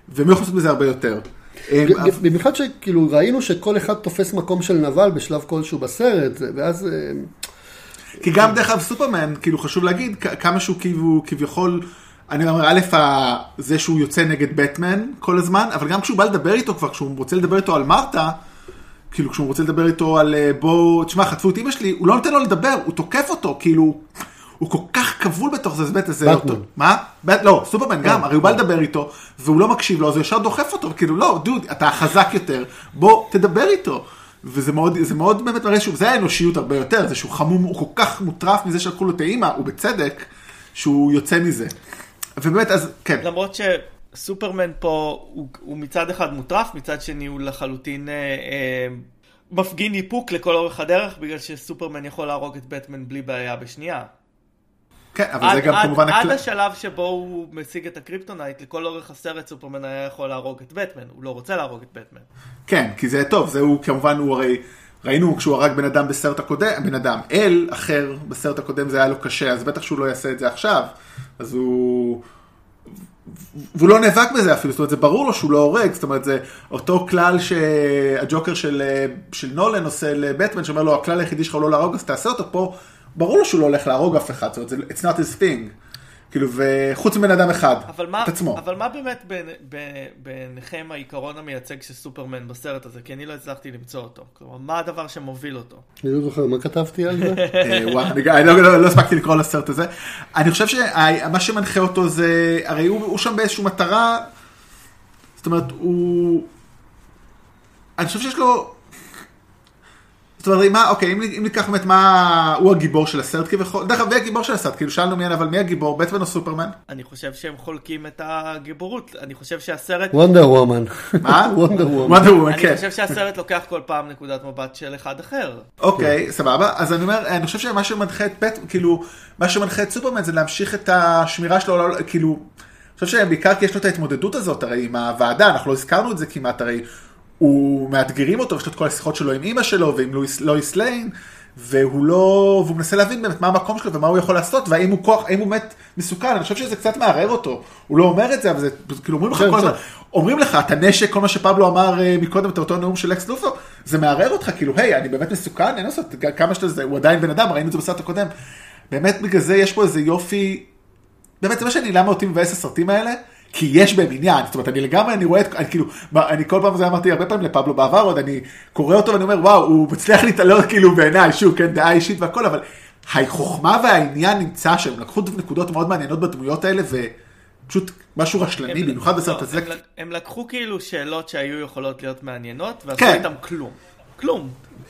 והם יכולים לעשות בזה הרבה יותר. אמ, במיוחד שכאילו ראינו שכל אחד תופס מקום של נבל בשלב כלשהו בסרט, ואז... כי גם דרך אגב סופרמן, כאילו חשוב להגיד, כמה שהוא כאילו כביכול, אני אומר, א', זה שהוא יוצא נגד בטמן כל הזמן, אבל גם כשהוא בא לדבר איתו כבר, כשהוא רוצה לדבר איתו על מרתה, כאילו כשהוא רוצה לדבר איתו על אה, בוא, תשמע, חטפו את אמא שלי, הוא לא נותן לו לדבר, הוא תוקף אותו, כאילו, הוא כל כך כבול בתוך זה, אז בטח זה... בטמן. מה? בט, לא, סופרמן גם, הרי הוא בא לדבר איתו, והוא לא מקשיב לו, אז הוא ישר דוחף אותו, כאילו, לא, דוד, אתה חזק יותר, בוא, תדבר איתו. וזה מאוד, זה מאוד באמת מראה שוב, זה האנושיות הרבה יותר, זה שהוא חמום, הוא כל כך מוטרף מזה שלקחו לו את האימא, ובצדק, שהוא יוצא מזה. ובאמת, אז כן. למרות שסופרמן פה הוא, הוא מצד אחד מוטרף, מצד שני הוא לחלוטין אה, אה, מפגין איפוק לכל אורך הדרך, בגלל שסופרמן יכול להרוג את בטמן בלי בעיה בשנייה. כן, אבל עד, זה גם עד, כמובן... עד הקל... השלב שבו הוא משיג את הקריפטונייט, לכל אורך הסרט סופרמן היה יכול להרוג את בטמן, הוא לא רוצה להרוג את בטמן. כן, כי זה טוב, זה הוא כמובן, הוא הרי... ראינו כשהוא הרג בן אדם בסרט הקודם, בן אדם, אל אחר בסרט הקודם זה היה לו קשה, אז בטח שהוא לא יעשה את זה עכשיו. אז הוא... והוא לא נאבק בזה אפילו, זאת אומרת זה ברור לו שהוא לא הורג, זאת אומרת זה אותו כלל שהג'וקר של, של נולן עושה לבטמן, שאומר לו הכלל היחידי שלך הוא לא להרוג אז תעשה אותו פה, ברור לו שהוא לא הולך להרוג אף אחד, זאת אומרת, it's not his thing. כאילו, וחוץ מבן אדם אחד, מה, את עצמו. אבל מה באמת בעיניכם העיקרון המייצג של סופרמן בסרט הזה? כי אני לא הצלחתי למצוא אותו. כלומר, מה הדבר שמוביל אותו? אני לא זוכר, מה כתבתי על זה? אה, וואו, אני לא, לא, לא הספקתי לקרוא לסרט הזה. אני חושב שמה שמנחה אותו זה, הרי הוא שם באיזושהי מטרה, זאת אומרת, הוא... אני חושב שיש לו זאת אומרת, מה, אוקיי, אם, אם ניקח באמת מה, הוא הגיבור של הסרט כביכול, דרך אגב, מי הגיבור של הסרט? כאילו שאלנו מי, אבל מי הגיבור, בטמן או סופרמן? אני חושב שהם חולקים את הגיבורות, אני חושב שהסרט... וונדר וומן. מה? וונדר וומן. וונדר וומן, כן. אני חושב שהסרט לוקח כל פעם נקודת מבט של אחד אחר. אוקיי, סבבה, אז אני אומר, אני חושב שמה שמנחה את בטמן, כאילו, מה שמנחה את סופרמן זה להמשיך את השמירה שלו, כאילו, אני חושב שבעיקר כי יש לו את ההתמודדות הזאת, הרי עם הוועדה, אנחנו לא הזכרנו את זה כמעט, הרי הוא מאתגרים אותו, יש לו את כל השיחות שלו עם אימא שלו ועם לואיס, לואיס ליין, והוא לא, והוא מנסה להבין באמת מה המקום שלו ומה הוא יכול לעשות, והאם הוא כוח, האם הוא באמת מסוכן, אני חושב שזה קצת מערער אותו, הוא לא אומר את זה, אבל זה, כאילו אומרים לך כן, כל הזמן, אומרים לך, את הנשק, כל מה שפבלו אמר אה, מקודם, את אותו נאום של אקס לופו, זה מערער אותך, כאילו, היי, אני באמת מסוכן, אין לעשות, כמה שאתה זה, הוא עדיין בן אדם, ראינו את זה בסרט הקודם, באמת בגלל זה יש פה איזה יופי, באמת זה מה שאני, למה אותי מבאס הסרטים האלה, כי יש בהם עניין, זאת אומרת, אני לגמרי, אני רואה את, אני כאילו, אני כל פעם זה אמרתי הרבה פעמים לפבלו בעבר, עוד אני קורא אותו ואני אומר, וואו, הוא מצליח להתעלות כאילו בעיניי, שוב, כן, דעה אישית והכל, אבל החוכמה והעניין נמצא שהם לקחו נקודות מאוד מעניינות בדמויות האלה, ופשוט משהו רשלני, במיוחד בסרט לא, הזה. הם לקחו כאילו שאלות שהיו יכולות להיות מעניינות, ועשו כן. איתם כלום. כלום.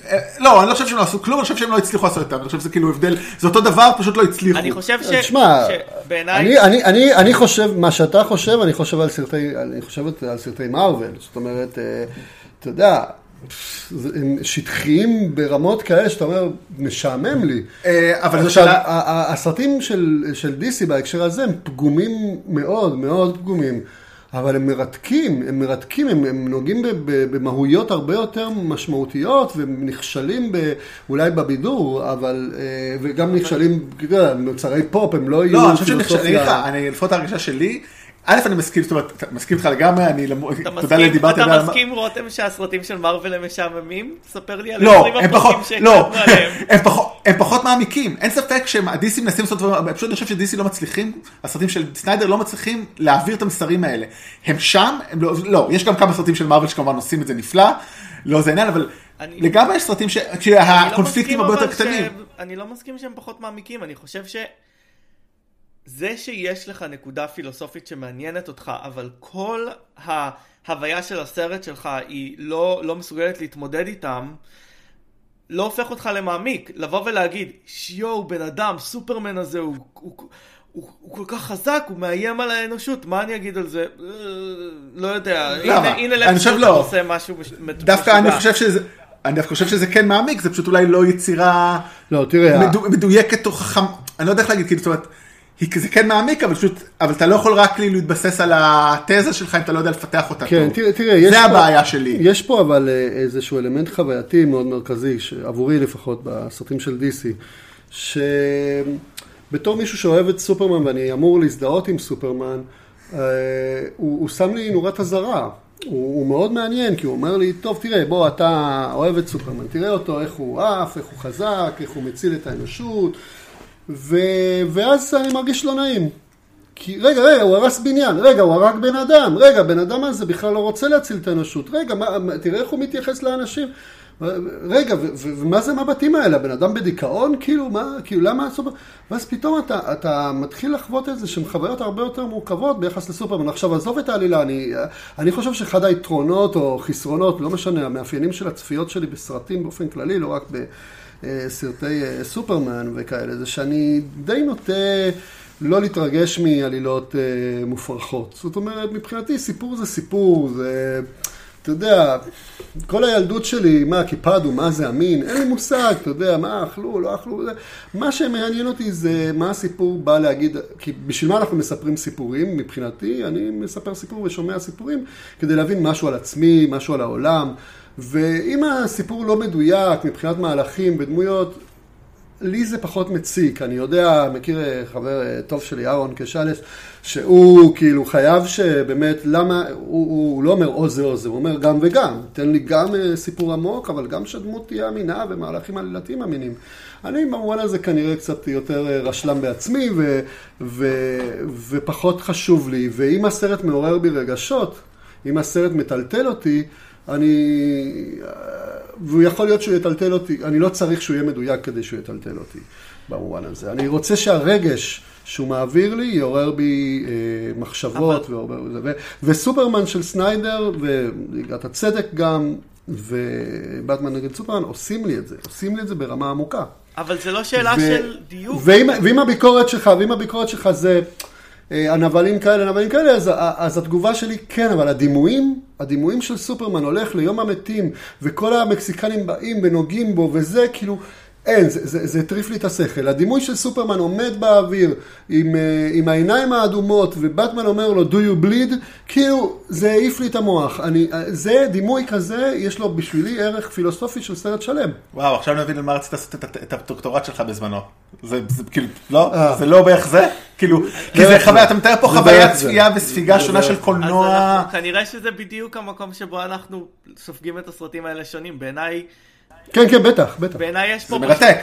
אה, לא, אני לא חושב שהם לא עשו כלום, אני חושב שהם לא הצליחו לעשות איתם, אני חושב שזה כאילו הבדל, זה אותו דבר, פשוט לא הצליחו. אני חושב ש... תשמע, אני חושב, מה שאתה חושב, אני חושב על סרטי, אני חושב על סרטי מארוול, זאת אומרת, אה, אתה יודע, הם שטחיים ברמות כאלה שאתה אומר, משעמם לי. אה, אבל זו שאלה... הסרטים של דיסי בהקשר הזה הם פגומים מאוד, מאוד פגומים. אבל הם מרתקים, הם מרתקים, הם, הם נוגעים במהויות הרבה יותר משמעותיות ונכשלים ב, אולי בבידור, אבל, אה, וגם נכשלים, מוצרי פופ, הם לא יהיו לא, אני חושב שנכשלים, אני לפחות ההרגשה שלי, א', אני מסכים, זאת אומרת, מסכים איתך לגמרי, אני, תודה לדיברתי עליהם. אתה מסכים, רותם, שהסרטים של מארוול הם משעממים? ספר לי על 20 הפרקים שהקלטנו עליהם. הם פחות מעמיקים, אין ספק שהדיסי מנסים לעשות דברים, פשוט אני חושב שדיסי לא מצליחים, הסרטים של סניידר לא מצליחים להעביר את המסרים האלה. הם שם, הם לא, לא, יש גם כמה סרטים של מארוול שכמובן עושים את זה נפלא, לא זה עניין, אבל לגמרי יש סרטים שהקונפליקטים הרבה יותר קטנים. אני לא מסכים שהם פחות מעמיקים, אני חושב ש... זה שיש לך נקודה פילוסופית שמעניינת אותך, אבל כל ההוויה של הסרט שלך היא לא, לא מסוגלת להתמודד איתם, לא הופך אותך למעמיק. לבוא ולהגיד, שיואו, בן אדם, סופרמן הזה, הוא, הוא, הוא, הוא כל כך חזק, הוא מאיים על האנושות, מה אני אגיד על זה? לא יודע. למה? הנה, הנה אני חושב לא. עושה משהו מש- דווקא אני. חושב שזה... אני דווקא חושב שזה כן מעמיק, זה פשוט אולי לא יצירה לא, תראה, מדו- מדויקת או חכם, אני לא יודע איך להגיד, כאילו, זאת אומרת, זה כן מעמיק, אבל פשוט, אבל אתה לא יכול רק כאילו להתבסס על התזה שלך אם אתה לא יודע לפתח אותה כן, טוב. תראה, תראה, זה פה- הבעיה שלי. יש פה אבל אה, איזשהו אלמנט חווייתי מאוד מרכזי, עבורי לפחות, בסרטים של DC, שבתור מישהו שאוהב את סופרמן ואני אמור להזדהות עם סופרמן, אה, הוא, הוא שם לי נורת אזהרה. הוא, הוא מאוד מעניין, כי הוא אומר לי, טוב, תראה, בוא, אתה אוהב את סופרמן, תראה אותו, איך הוא עף, איך הוא חזק, איך הוא מציל את האנושות, ו... ואז אני מרגיש לא נעים. כי רגע, רגע, הוא הרס בניין, רגע, הוא הרג בן אדם, רגע, בן אדם הזה בכלל לא רוצה להציל את האנושות, רגע, מה, תראה איך הוא מתייחס לאנשים. רגע, ומה זה המבטים האלה? הבן אדם בדיכאון? כאילו, מה, כאילו, למה הסופר... ואז פתאום אתה, אתה מתחיל לחוות את זה שהן חוויות הרבה יותר מורכבות ביחס לסופרמן. עכשיו, עזוב את העלילה, אני, אני חושב שאחד היתרונות או חסרונות, לא משנה, המאפיינים של הצפיות שלי בסרטים באופן כללי, לא רק בסרטי אה, סופרמן וכאלה, זה שאני די נוטה... לא להתרגש מעלילות אה, מופרכות. זאת אומרת, מבחינתי סיפור זה סיפור, זה, אתה יודע, כל הילדות שלי, מה, קיפדו, מה זה אמין, אין לי מושג, אתה יודע, מה אכלו, לא אכלו, זה, מה שמעניין אותי זה מה הסיפור בא להגיד, כי בשביל מה אנחנו מספרים סיפורים, מבחינתי, אני מספר סיפור ושומע סיפורים, כדי להבין משהו על עצמי, משהו על העולם, ואם הסיפור לא מדויק מבחינת מהלכים ודמויות, לי זה פחות מציק, אני יודע, מכיר אה, חבר אה, טוב שלי, אהרון קשלס, שהוא כאילו חייב שבאמת, למה, הוא, הוא לא אומר או זה או זה, הוא אומר גם וגם, תן לי גם אה, סיפור עמוק, אבל גם שהדמות תהיה אמינה ומהלכים עלילתיים אמינים. אני במובן הזה כנראה קצת יותר רשלם בעצמי ו, ו, ופחות חשוב לי, ואם הסרט מעורר בי רגשות, אם הסרט מטלטל אותי, אני... והוא יכול להיות שהוא יטלטל אותי, אני לא צריך שהוא יהיה מדויק כדי שהוא יטלטל אותי במובן הזה. אני רוצה שהרגש שהוא מעביר לי יעורר בי אה, מחשבות, ועורר, ו, וסופרמן של סניידר, וליגת הצדק גם, ובטמן נגד סופרמן, עושים לי את זה, עושים לי את זה ברמה עמוקה. אבל זה לא שאלה ו- של דיוק. ואם, ואם הביקורת שלך, ואם הביקורת שלך זה הנבלים כאלה, הנבלים כאלה, אז, אז התגובה שלי כן, אבל הדימויים, הדימויים של סופרמן הולך ליום המתים, וכל המקסיקנים באים ונוגעים בו, וזה כאילו, אין, זה, זה, זה הטריף לי את השכל. הדימוי של סופרמן עומד באוויר עם, אה, עם העיניים האדומות, ובטמן אומר לו, do you bleed? כאילו, זה העיף לי את המוח. אני, אה, זה דימוי כזה, יש לו בשבילי ערך פילוסופי של סרט שלם. וואו, עכשיו אני מבין על מה רצית לעשות את- את- את הדוקטורט שלך בזמנו. זה זה כאילו, לא? אה. זה לא בערך זה? כאילו, כי זה חוויה. אתה מתאר פה זה. צפייה וספיגה שונה של קולנוע. אנחנו, כנראה שזה בדיוק המקום שבו אנחנו סופגים את הסרטים האלה שונים. בעיניי, כן, כן, בטח, בטח. בעיניי יש פה... זה מרתק.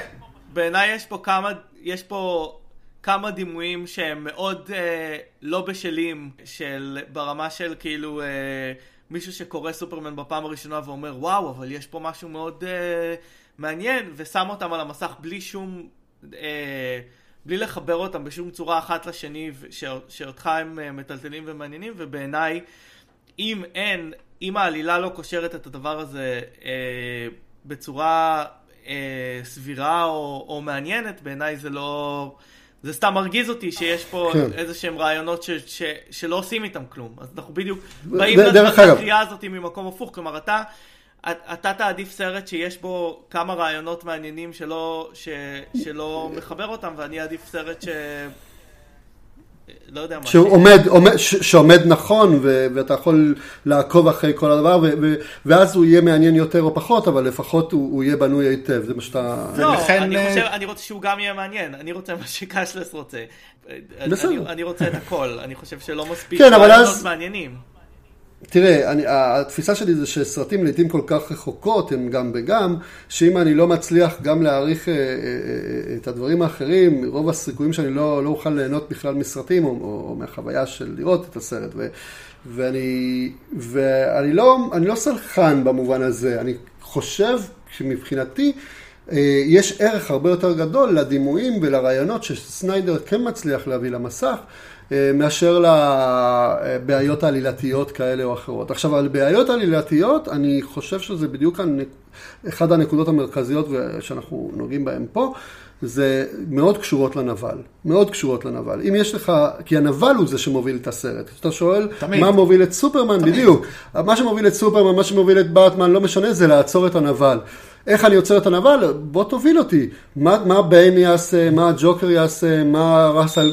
בעיניי יש פה כמה, יש פה כמה דימויים שהם מאוד אה, לא בשלים, של, ברמה של כאילו אה, מישהו שקורא סופרמן בפעם הראשונה ואומר וואו, אבל יש פה משהו מאוד אה, מעניין, ושם אותם על המסך בלי שום, אה, בלי לחבר אותם בשום צורה אחת לשני, ש- שאותך הם אה, מטלטלים ומעניינים, ובעיניי אם אין, אם העלילה לא קושרת את הדבר הזה אה, בצורה אה, סבירה או, או מעניינת, בעיניי זה לא... זה סתם מרגיז אותי שיש פה כן. איזה שהם רעיונות ש, ש, שלא עושים איתם כלום. אז אנחנו בדיוק באים. לקריאה הזאת ממקום הפוך. כלומר, אתה, אתה תעדיף סרט שיש בו כמה רעיונות מעניינים שלא, ש, שלא מחבר אותם, ואני אעדיף סרט ש... לא יודע מה. שהוא עומד, עומד, ש- שעומד נכון, ו- ואתה יכול לעקוב אחרי כל הדבר, ו- ו- ואז הוא יהיה מעניין יותר או פחות, אבל לפחות הוא, הוא יהיה בנוי היטב, זה מה שאתה... לא, ולכן, אני אה, חושב, אני רוצה שהוא גם יהיה מעניין, אני רוצה מה שקאשלס רוצה. בסדר. אני, אני רוצה את הכל, אני חושב שלא מספיק כן, אבל אז- מעניינים. תראה, אני, התפיסה שלי זה שסרטים לעיתים כל כך רחוקות, הם גם וגם, שאם אני לא מצליח גם להעריך אה, אה, אה, את הדברים האחרים, רוב הסיכויים שאני לא, לא אוכל ליהנות בכלל מסרטים, או, או, או מהחוויה של לראות את הסרט. ו, ואני, ואני לא, לא סלחן במובן הזה, אני חושב שמבחינתי, יש ערך הרבה יותר גדול לדימויים ולרעיונות שסניידר כן מצליח להביא למסך. אה, מאשר לבעיות עלילתיות כאלה או אחרות. עכשיו, על בעיות עלילתיות, אני חושב שזה בדיוק אחת הנקודות המרכזיות שאנחנו נוגעים בהן פה, זה מאוד קשורות לנבל, מאוד קשורות לנבל. אם יש לך, כי הנבל הוא זה שמוביל את הסרט. אתה שואל, תמיד. מה מוביל את סופרמן? תמיד. בדיוק. מה שמוביל את סופרמן, מה שמוביל את באטמן, לא משנה, זה לעצור את הנבל. איך אני עוצר את הנבל? בוא תוביל אותי. מה, מה ביין יעשה, מה הג'וקר יעשה, מה ראסל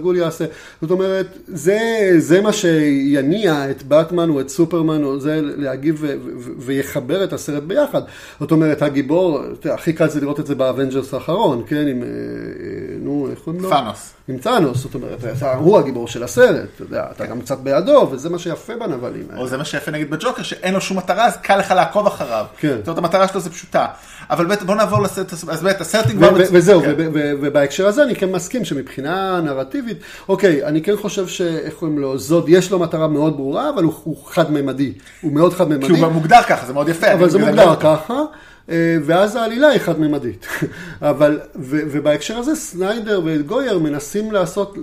גול יעשה. זאת אומרת, זה, זה מה שיניע את באטמן או את סופרמן, או זה להגיב ו, ו, ויחבר את הסרט ביחד. זאת אומרת, הגיבור, הכי קל זה לראות את זה באבנג'רס האחרון, כן, עם, אה, אה, נו, איך קוראים לו? ת'אנוס. עם ת'אנוס, זאת אומרת, הוא הגיבור של הסרט, אתה יודע, אתה גם קצת בעדו, וזה מה שיפה בנבלים האלה. או זה מה שיפה נגיד בג'וקר, שאין לו שום מטרה, אז קל לך לעקוב אחריו. כן. זאת אומרת, המטרה שלו זה פשוטה. אבל בוא נעבור לסרט, אז באמת, הסרט נגמר... וזהו, כן. ובהקשר הזה אני כן מסכים שמבחינה נרטיבית, אוקיי, אני כן חושב שאיך קוראים לו, זוד, יש לו מטרה מאוד ברורה, אבל הוא חד-ממדי, הוא מאוד חד-ממדי. כי הוא מוגדר ככה, זה מאוד יפה. אבל זה מוגדר ככה. אה, ואז העלילה היא חד-ממדית. אבל, ו, ובהקשר הזה סניידר וגויר מנסים לעשות,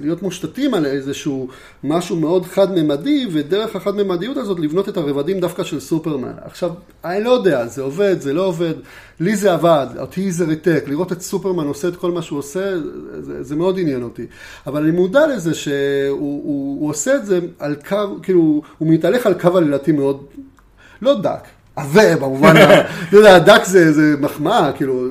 להיות מושתתים על איזשהו משהו מאוד חד-ממדי, ודרך החד-ממדיות הזאת לבנות את הרבדים דווקא של סופרמן. עכשיו, אני לא יודע, זה עובד, זה לא עובד, לי זה עבד, אותי זה ריתק, לראות את סופרמן עושה את כל מה שהוא עושה, זה, זה מאוד עניין אותי. אבל אני מודע לזה שהוא הוא, הוא עושה את זה על קו, כאילו, הוא מתהלך על קו עלילתי מאוד, לא דק. עבה במובן, אתה יודע, דק זה, זה מחמאה, כאילו,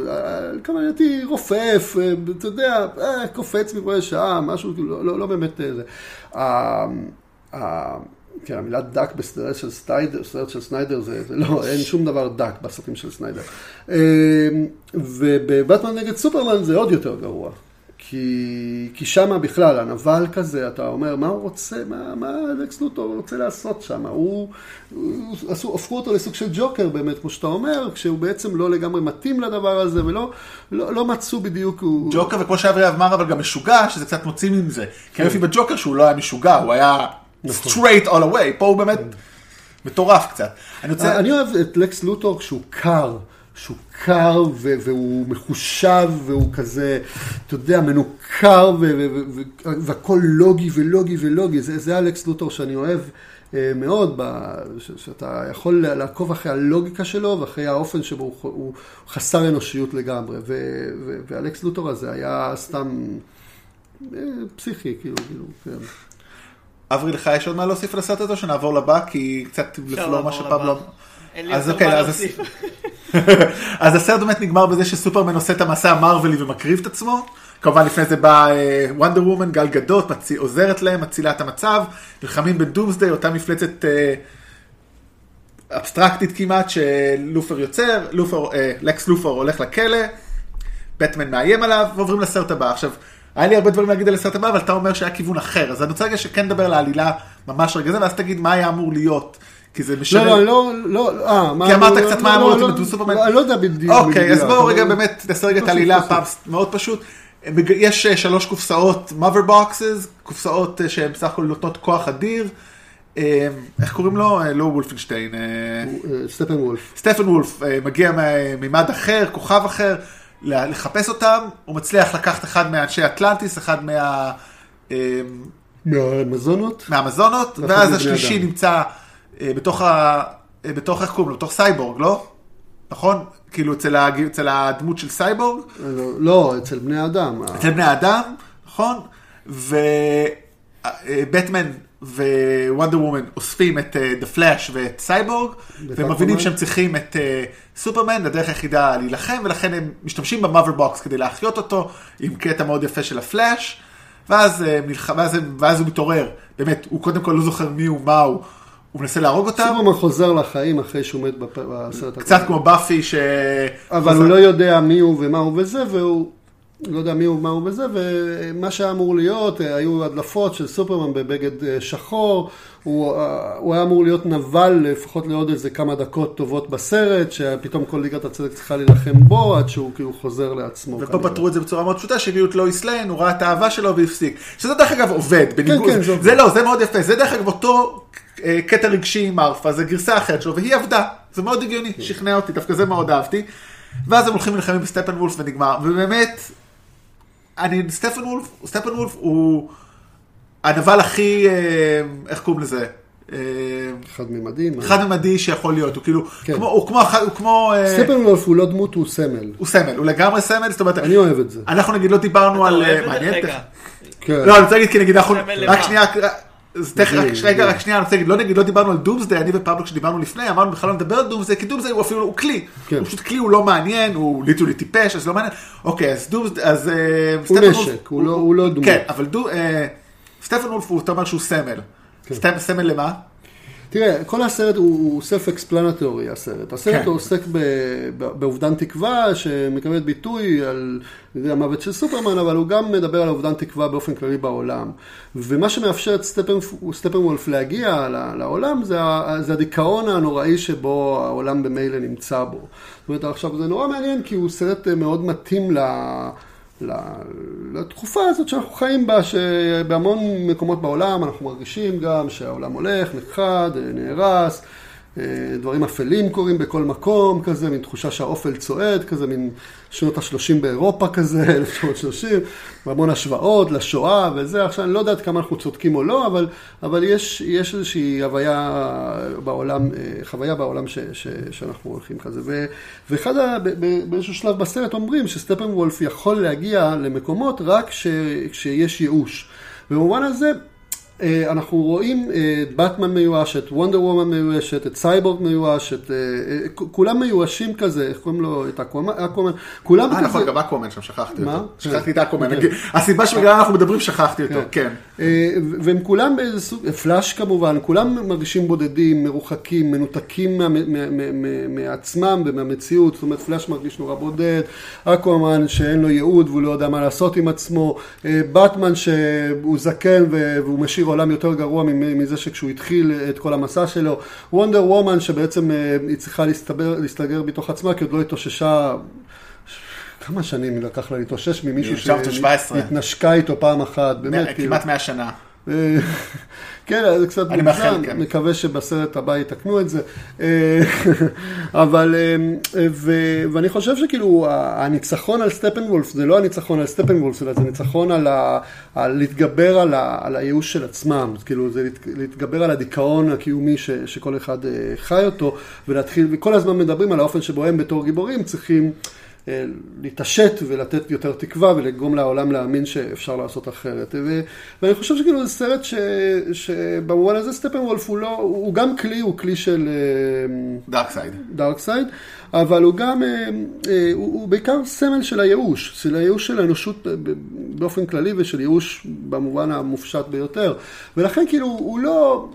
כוונתי רופף, אתה יודע, אה, קופץ מכל שעה, משהו, כאילו, לא, לא, לא באמת אה, זה. כן, המילה דק בסרט של סניידר, סרט של סניידר זה, זה לא, אין שום דבר דק בסרטים של סניידר. אה, ובבטמן נגד סופרמן זה עוד יותר גרוע. כי, כי שם בכלל, הנבל כזה, אתה אומר, מה הוא רוצה, מה, מה אלכס לוטור רוצה לעשות שם? הוא, הוא, עשו, הפכו אותו לסוג של ג'וקר באמת, כמו שאתה אומר, כשהוא בעצם לא לגמרי מתאים לדבר הזה, ולא לא, לא מצאו בדיוק... הוא... ג'וקר, וכמו שאברי אמר, אבל גם משוגע, שזה קצת מוציא מזה. כי כן. היופי בג'וקר שהוא לא היה משוגע, הוא היה נכון. straight all away, פה הוא באמת מטורף קצת. אני, רוצה... אני אוהב את לקס לוטור כשהוא קר. שהוא קר ו- והוא מחושב והוא כזה, אתה יודע, מנוכר והכל לוגי ולוגי ולוגי. זה, זה אלכס לוטור שאני אוהב אה, מאוד, ב- ש- שאתה יכול לעקוב אחרי הלוגיקה שלו ואחרי האופן שבו הוא, הוא חסר אנושיות לגמרי. ו- ו- ואלכס לוטור הזה היה סתם אה, פסיכי, כאילו, כאילו, כן. אברי, לך יש עוד מה להוסיף על הסרט הזה, שנעבור לבא, כי קצת לפלור מה שפבלו... יותר אוקיי, להוסיף. אז הסרט באמת נגמר בזה שסופרמן עושה את המסע המרווילי ומקריב את עצמו. כמובן לפני זה בא וונדר וומן, גל גדות, מציא, עוזרת להם, מצילה את המצב, נלחמים בדומסדיי, אותה מפלצת uh, אבסטרקטית כמעט שלופר יוצר, לופר, uh, לקס לופר הולך לכלא, בטמן מאיים עליו, ועוברים לסרט הבא. עכשיו, היה לי הרבה דברים להגיד על הסרט הבא, אבל אתה אומר שהיה כיוון אחר, אז אני רוצה רגע שכן נדבר על העלילה ממש רגע זה, ואז תגיד מה היה אמור להיות. כי זה משנה. לא, לא, לא, לא, אה, מה... כי אמרת קצת מה אמור להיות בסופרמן. אני לא יודע בדיוק. אוקיי, אז בואו רגע באמת נעשה רגע את העלילה פעם מאוד פשוט. יש אה, שלוש קופסאות mother boxes, קופסאות אה, שהן בסך הכל נותנות כוח אדיר. אה, איך קוראים לו? לא וולפנשטיין. סטפן וולף. סטפן וולף מגיע ממימד אחר, כוכב אחר, לחפש אותם. הוא מצליח לקחת אחד מאנשי אטלנטיס, אחד מה... מהאמזונות. מהאמזונות, ואז השלישי נמצא... אה, בתוך ה... אה, בתוך איך קוראים לו? בתוך סייבורג, לא? נכון? כאילו אצל, הג... אצל הדמות של סייבורג? לא, לא אצל בני אדם. אצל בני אדם, נכון? ובטמן ווונדר וומן אוספים את דה פלאש ואת סייבורג, והם מבינים שהם צריכים את סופרמן, הדרך היחידה להילחם, ולכן הם משתמשים ב mother box כדי להחיות אותו, עם קטע מאוד יפה של הפלאש, ואז, ואז, ואז הוא מתעורר, באמת, הוא קודם כל לא זוכר מי הוא, מה הוא. הוא מנסה להרוג אותם. סופרמן חוזר לחיים אחרי שהוא מת בסרט קצת כמו באפי ש... אבל הוא לא יודע מי הוא ומה הוא וזה, והוא לא יודע מי הוא ומה הוא וזה, ומה שהיה אמור להיות, היו הדלפות של סופרמן בבגד אה, שחור, הוא, אה, הוא היה אמור להיות נבל לפחות לעוד איזה כמה דקות טובות בסרט, שפתאום כל ליגת הצדק צריכה להילחם בו עד שהוא כאילו חוזר לעצמו. ופה פתרו את זה בצורה מאוד פשוטה, שהביאו את לואיס ליין, הוא ראה את האהבה שלו והפסיק. שזה דרך אגב עובד, בניגוד, כן, כן, זה, זה לא, זה מאוד יפה, זה דרך אגב אותו אה, קטע רגשי עם מרתה, זה גרסה אחרת שלו, והיא עבדה. זה מאוד הגיוני, שכנע אותי, דווקא זה מאוד אהבתי. ואז הם הולכים ונלחמים בסטפן וולף ונגמר, ובאמת, אני, סטפן וולף, סטפן וולף הוא הנבל הכי, אה, איך קוראים לזה? אה, חד ממדים. חד ממדי שיכול להיות, הוא כאילו, כן. כמו, הוא כמו, אחד- הוא כמו, אה, סטפן וולף הוא לא דמות, הוא סמל. הוא סמל, הוא לגמרי סמל, זאת אומרת, אני אוהב את זה. אנחנו נגיד לא דיברנו אתה על, אוהב אה, את זה? רגע. כן. לא, אני רוצה להגיד, כי נגיד אנחנו, רק? שנייה, אז תכף, רגע, רק שנייה, אני רוצה להגיד, לא נגיד, לא דיברנו על דומסדיי, אני ופבלו כשדיברנו לפני, אמרנו בכלל לא נדבר על דומסדיי, כי דומסדיי הוא אפילו, הוא כלי, כן. הוא פשוט כלי, הוא לא מעניין, הוא ליטולי טיפש, אז לא מעניין, אוקיי, אז דומסדיי, אז אה, הוא נשק, הוא לא- הוא לא. כן, אבל אה, סטפן וולף, הוא- אתה אומר שהוא סמל, כן. סמל למה? תראה, כל הסרט הוא self explanatory הסרט. הסרט כן. עוסק באובדן תקווה שמקבל ביטוי על המוות של סופרמן, אבל הוא גם מדבר על אובדן תקווה באופן כללי בעולם. ומה שמאפשר את סטפן, וולף להגיע לעולם זה, זה הדיכאון הנוראי שבו העולם במילא נמצא בו. זאת אומרת, עכשיו זה נורא מעניין כי הוא סרט מאוד מתאים ל... ל- לתקופה הזאת שאנחנו חיים בה, שבהמון מקומות בעולם אנחנו מרגישים גם שהעולם הולך, נכחד, נהרס, דברים אפלים קורים בכל מקום כזה, מין תחושה שהאופל צועד כזה, מין שנות ה-30 באירופה כזה, 1930, והמון השוואות לשואה וזה, עכשיו אני לא יודעת כמה אנחנו צודקים או לא, אבל, אבל יש, יש איזושהי הוויה בעולם, אה, חוויה בעולם ש, ש, שאנחנו הולכים כזה. ו, ואחד, ה, ב, ב, באיזשהו שלב בסרט אומרים שסטפן וולף יכול להגיע למקומות רק כש, כשיש ייאוש. במובן הזה, אה, אנחנו רואים אה, את באטמן מיואש, את וונדר וומן מיואשת, את סייבורג מיואש, את... אה, אה, כולם מיואשים כזה, איך קוראים לו? את אקוואמן, כולם אה, נכון, כזה... גם אקוואמן שם, שכחתי מה? אותו. שכחתי את אקוואמן. כן. הסיבה שבגללה אנחנו מדברים, שכחתי אותו, כן. אה, והם כולם באיזה סוג, פלאש כמובן, כולם מרגישים בודדים, מרוחקים, מנותקים מעצמם ומהמציאות, זאת אומרת פלאש מרגיש נורא בודד, אקוואמן שאין לו ייעוד והוא לא יודע מה לעשות עם עצמו, אה, באטמן שהוא זקן והוא משאיר עולם יותר גרוע מזה שכשהוא התחיל את כל המסע שלו, וונדר וומן שבעצם אה, היא צריכה להסתבר, להסתגר בתוך עצמה כי עוד לא התאוששה כמה שנים לקח לה להתאושש ממישהו 1917. שהתנשקה איתו פעם אחת, באמת, כאילו. כמעט 100 שנה. אה, כן, זה קצת מוגזם, כן. מקווה שבסרט הבא יתקנו את זה. אה, אבל, אה, ו- ואני חושב שכאילו הניצחון על סטפן וולף זה לא הניצחון על סטפן וולף, אלא זה ניצחון על, ה, על להתגבר על, ה, על הייאוש של עצמם, כאילו זה להת- להתגבר על הדיכאון הקיומי ש, שכל אחד חי אותו, ולהתחיל, וכל הזמן מדברים על האופן שבו הם בתור גיבורים צריכים להתעשת ולתת יותר תקווה ולגרום לעולם להאמין שאפשר לעשות אחרת. ו, ואני חושב שכאילו זה סרט ש, שבמובן הזה סטפן וולף הוא לא, הוא גם כלי, הוא כלי של דארקסייד. דארקסייד, אבל הוא גם, אה, אה, הוא, הוא בעיקר סמל של הייאוש, של הייאוש של האנושות באופן כללי ושל ייאוש במובן המופשט ביותר. ולכן כאילו הוא לא...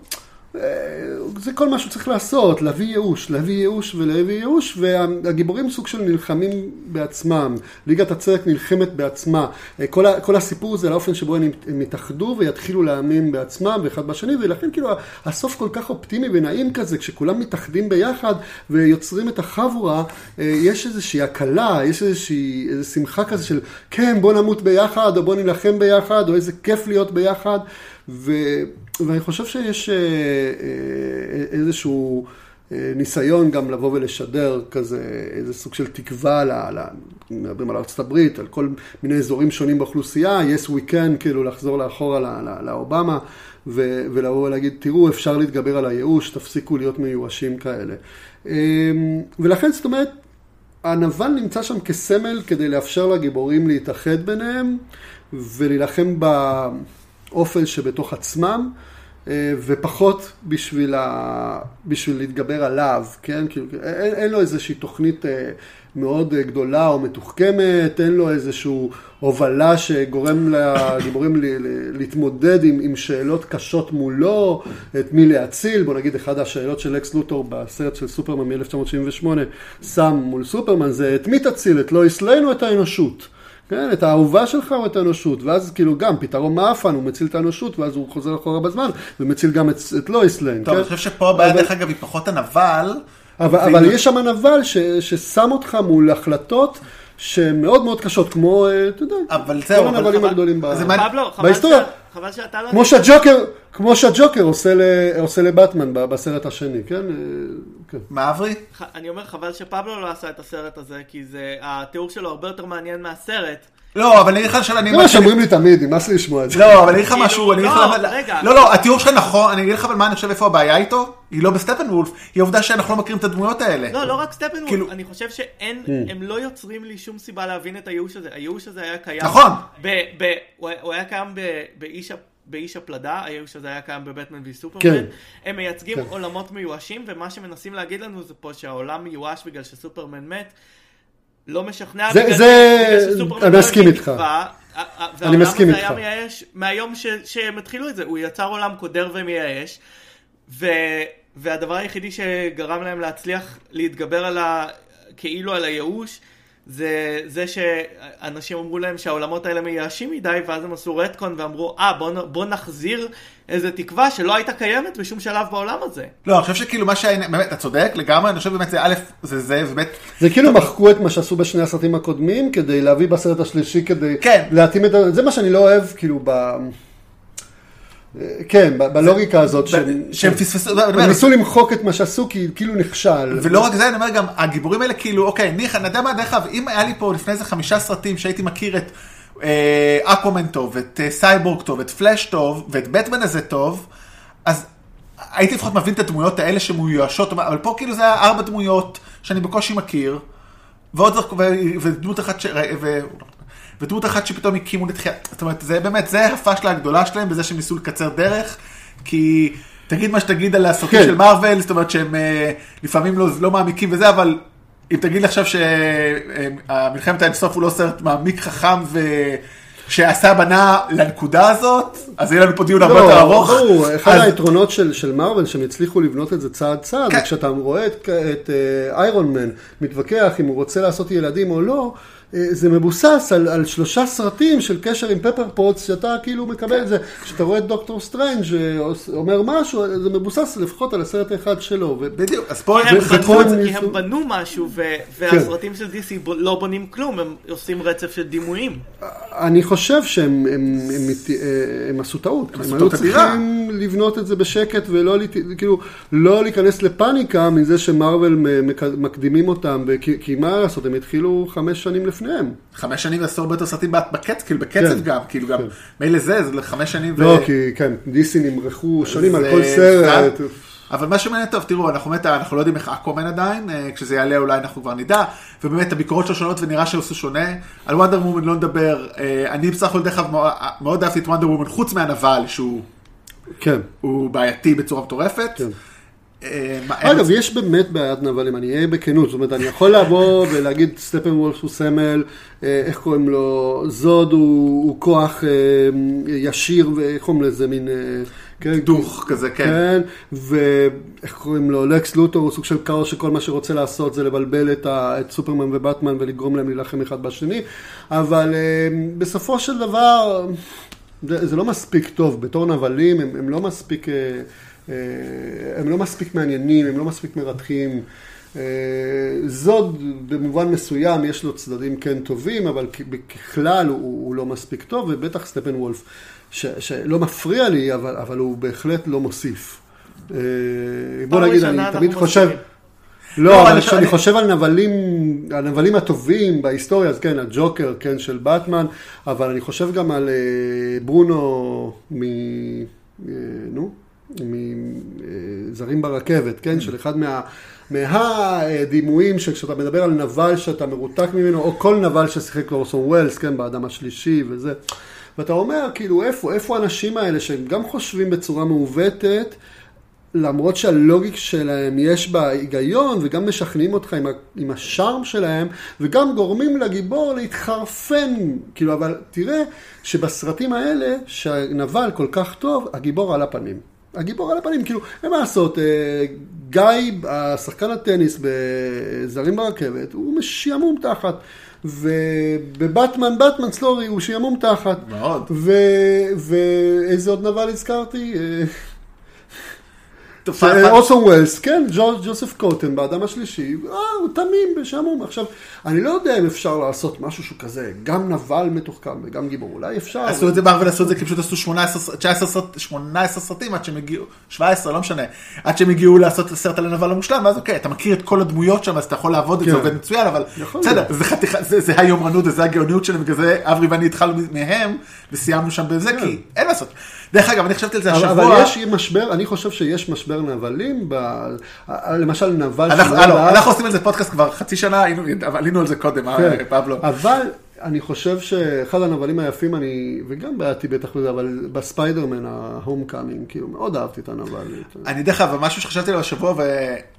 זה כל מה שהוא צריך לעשות, להביא ייאוש, להביא ייאוש ולהביא ייאוש, והגיבורים סוג של נלחמים בעצמם. ליגת הצדק נלחמת בעצמה. כל, ה, כל הסיפור זה לאופן שבו הם, הם יתאחדו ויתחילו להאמין בעצמם ואחד בשני, ולכן כאילו הסוף כל כך אופטימי ונעים כזה, כשכולם מתאחדים ביחד ויוצרים את החבורה, אה, יש איזושהי הקלה, יש איזושהי איזו שמחה כזה של כן, בוא נמות ביחד, או בוא נילחם ביחד, או איזה כיף להיות ביחד. ו... ואני חושב שיש אה, אה, איזשהו אה, ניסיון גם לבוא ולשדר כזה, איזה סוג של תקווה, ל, ל, מדברים על הברית, על כל מיני אזורים שונים באוכלוסייה, yes we can, כאילו לחזור לאחורה ל- ל- לאובמה, ו- ולבוא ולהגיד, תראו, אפשר להתגבר על הייאוש, תפסיקו להיות מיואשים כאלה. אה, ולכן, זאת אומרת, הנבל נמצא שם כסמל כדי לאפשר לגיבורים להתאחד ביניהם ולהילחם באופל שבתוך עצמם, אה, ופחות בשביל, ה... בשביל להתגבר עליו, כן? כאילו, אין, אין לו איזושהי תוכנית אה, מאוד גדולה או מתוחכמת, אין לו איזושהי הובלה שגורם לגיבורים ל- להתמודד עם, עם שאלות קשות מולו, את מי להציל, בוא נגיד אחת השאלות של לקס לותור בסרט של סופרמן מ-1978 שם מול סופרמן זה את מי תציל, את ליין או את האנושות? כן, את האהובה שלך או את האנושות, ואז כאילו גם פתרון מעפן, הוא מציל את האנושות, ואז הוא חוזר אחורה בזמן, ומציל גם את, את לואיס ליין, טוב, כן? אני חושב שפה הבעיה, אבל- דרך אגב, היא פחות הנבל. אבל, אבל יש שם נבל ש, ששם אותך מול החלטות שהן מאוד מאוד קשות, כמו, אה, אתה יודע, אבל כל זהו, אבל הנבלים הגדולים בהיסטוריה. חבל שאתה לא... כמו שהג'וקר, כמו שהג'וקר עושה, לבטמן בסרט השני, כן? אה, כן. מה אברי? אני אומר חבל שפבלו לא עשה את הסרט הזה, כי זה, התיאור שלו הרבה יותר מעניין מהסרט. לא, אבל אני אגיד לך שאני... זה מה שאומרים לי תמיד, נמאס לי לשמוע את זה. לא, אבל אני אגיד לך כאילו, משהו, אני אגיד לך לא. לא, לא, התיאור שלך נכון, אני אגיד לך אבל מה אני חושב איפה הבעיה איתו, היא לא בסטפן וולף, היא העובדה שאנחנו לא מכירים את הדמויות האלה. לא, לא רק סטפנוולף, כאילו- אני חושב שאין, Hmm. הם לא יוצרים לי שום סיבה להבין את הייאוש הזה. הייאוש הזה היה קיים. נכון. ב, ב, הוא, היה- קיים ב, באיש, ה- באיש הפלדה, הייאוש הזה היה קיים בבטמן וסופרמן. כן. הם מייצגים כן. עולמות מיואשים, ומה שמנסים להגיד לנו זה פה שהעולם מיואש בגלל שסופרמן מת. לא משכנע זה- בגלל זה- בגלל שסופרמן אני לא מסכים איתך. תקווה, ה- ה- אני והעולם מסכים הזה איתך. היה מייאש מהיום ש- שהם התחילו את זה, הוא יצר עולם קודר ומייאש, ו, והדבר היחידי שגרם להם להצליח להתגבר על ה... כאילו על הייאוש, זה זה שאנשים אמרו להם שהעולמות האלה מייאשים מדי, ואז הם עשו רטקון ואמרו, אה, בוא, נ- בוא נחזיר איזה תקווה שלא הייתה קיימת בשום שלב בעולם הזה. לא, אני חושב שכאילו מה שהיה, באמת, אתה צודק לגמרי, אני חושב באמת זה א', זה זה, באמת, זה כאילו מחקו את מה שעשו בשני הסרטים הקודמים, כדי להביא בסרט השלישי, כדי כן. להתאים את. זה מה שאני לא אוהב, כאילו, ב... כן, בלוגיקה הזאת, שהם- שהם פספסו, הם ניסו למחוק את מה שעשו, כי כאילו נכשל. ולא רק זה, אני אומר גם, הגיבורים האלה כאילו, אוקיי, ניחא, אני יודע מה, דרך אגב, אם היה לי פה לפני איזה חמישה סרטים שהייתי מכיר את אה, אקומן טוב, את אה, סייבורג טוב, את פלאש טוב, ואת בטמן הזה טוב, אז הייתי לפחות מבין את הדמויות האלה שמיואשות, אבל פה כאילו זה היה ארבע דמויות שאני בקושי מכיר, ועוד ו- ודמות אחת ש... ו... ודמות אחת שפתאום הקימו לתחייה, זאת אומרת, זה באמת, זה הפאשלה הגדולה שלהם בזה שהם ניסו לקצר דרך, כי תגיד מה שתגיד על הסרטים כן. של מארוול, זאת אומרת שהם אה, לפעמים לא, לא מעמיקים וזה, אבל אם תגיד לי עכשיו שהמלחמת האינסוף הוא לא סרט מעמיק חכם ושעשה בנה לנקודה הזאת, אז יהיה לנו פה דיון הרבה יותר ארוך. לא, ברור, אחד אז- היתרונות של, של מארוול, שהם הצליחו לבנות את זה צעד צעד, כן. וכשאתה רואה את, אה, איירון מן מתווכח אם הוא רוצה לעשות ילדים או לא, אה, זה מבוסס על, על שלושה סרטים של קשר עם פפר פוטס, שאתה כאילו מקבל את זה, כשאתה רואה את דוקטור סטרנג' אה, אומר משהו, זה מבוסס לפחות על הסרט האחד שלו. בדיוק, אז פה... הם, בנו, הם כי ניסו- הם בנו משהו, ו, והסרטים של DC לא בונים כלום, הם עושים רצף של דימויים. אני חושב שהם הם, הם, הם, עשו טעות. הם היו. צריכים לבנות את זה בשקט ולא כאילו, לא להיכנס לפאניקה מזה שמרוויל מק- מקדימים אותם, כי, כי מה לעשות, הם התחילו חמש שנים לפניהם. חמש שנים עשו הרבה יותר סרטים בקצב, כאילו בקצב כן. גם, כאילו גם, כן. מילא זה, זה חמש שנים ו... לא, כי כן, דיסי נמרחו שנים על כל סרט. אבל מה שמעניין טוב, תראו, אנחנו באמת, אנחנו לא יודעים איך אקומן עדיין, אה, כשזה יעלה אולי אנחנו כבר נדע, ובאמת הביקורות שלו שונות ונראה שעשו שונה. על וונדר וומן לא נדבר, אה, אני בסך הכל דרך אגב מאוד- מאוד אהבתי את וונדר וומן, חוץ מהנבל שהוא כן. הוא בעייתי בצורה מטורפת. כן. אה, אגב, יש באמת בעיית נבלים, אני אהיה בכנות, זאת אומרת, אני יכול לבוא ולהגיד סטפן וולף הוא סמל, אה, איך קוראים לו, זוד הוא, כוח אה, ישיר, ואיך קוראים לזה, מין... כן, דוך כזה, כן. כן, ואיך קוראים לו, לקס לוטור הוא סוג של כאוס שכל מה שרוצה לעשות זה לבלבל את, ה, את סופרמן ובטמן ולגרום להם להילחם אחד בשני, אבל בסופו של דבר זה, זה לא מספיק טוב, בתור נבלים הם, הם לא מספיק, הם לא מספיק מעניינים, הם לא מספיק מרתחים. אה, זוד במובן מסוים יש לו צדדים כן טובים, אבל ככלל הוא, הוא לא מספיק טוב, ובטח סטפן וולף, ש, שלא מפריע לי, אבל, אבל הוא בהחלט לא מוסיף. אה, בוא נגיד, אני תמיד חושב... לא, לא, אבל כשאני אני- חושב על נבלים, הנבלים הטובים בהיסטוריה, אז כן, הג'וקר, כן, של באטמן, אבל אני חושב גם על אה, ברונו מ... אה, נו? מזרים ברכבת, כן? של אחד מה... מהדימויים שכשאתה מדבר על נבל שאתה מרותק ממנו, או כל נבל ששיחק לאורסון ווילס, כן, באדם השלישי וזה. ואתה אומר, כאילו, איפה, איפה האנשים האלה שהם גם חושבים בצורה מעוותת, למרות שהלוגיקה שלהם יש בה היגיון, וגם משכנעים אותך עם, ה, עם השארם שלהם, וגם גורמים לגיבור להתחרפן. כאילו, אבל תראה שבסרטים האלה, שהנבל כל כך טוב, הגיבור על הפנים. הגיבור על הפנים, כאילו, אין מה לעשות, אה, גיא, השחקן הטניס בזרים ברכבת, הוא שעמום תחת. ובבטמן, בטמן סלורי, הוא שעמום תחת. מאוד. ואיזה עוד נבל הזכרתי? אה, אוסון ווילס, כן, ג'ו- ג'וסף קוטן באדם השלישי, אה, הוא תמים ושמום. עכשיו, אני לא יודע אם אפשר לעשות משהו שהוא כזה, גם נבל מתוחכם וגם גיבור, אולי אפשר. עשו את זה מרוויל עשו את זה כי פשוט עשו 18, 19, סרט- 18 סרטים עד שהם הגיעו, 17 לא משנה, עד שהם הגיעו לעשות את הסרט על הנבל המושלם, ואז אוקיי, אתה מכיר את כל הדמויות שם אז אתה יכול לעבוד את זה כן. עובד מצוין, אבל בסדר. זה זה זה היומרנות וזה הגאוניות שלהם, בגלל זה אברי ואני התחלנו מהם וסיימנו שם בזה, כי אין לעשות. דרך אגב, אני חשבתי על זה השבוע, אבל יש משבר, אני חושב שיש משבר נבלים, ב, למשל נבל אנחנו הלו, בארץ. אנחנו עושים על זה פודקאסט כבר חצי שנה, עלינו על זה קודם, כן. אה, פבלו. אבל אני חושב שאחד הנבלים היפים, אני, וגם בעייתי בטח בזה, אבל בספיידרמן, ה Homecoming, כאילו, מאוד אהבתי את הנבל. אני דרך אגב, משהו שחשבתי עליו השבוע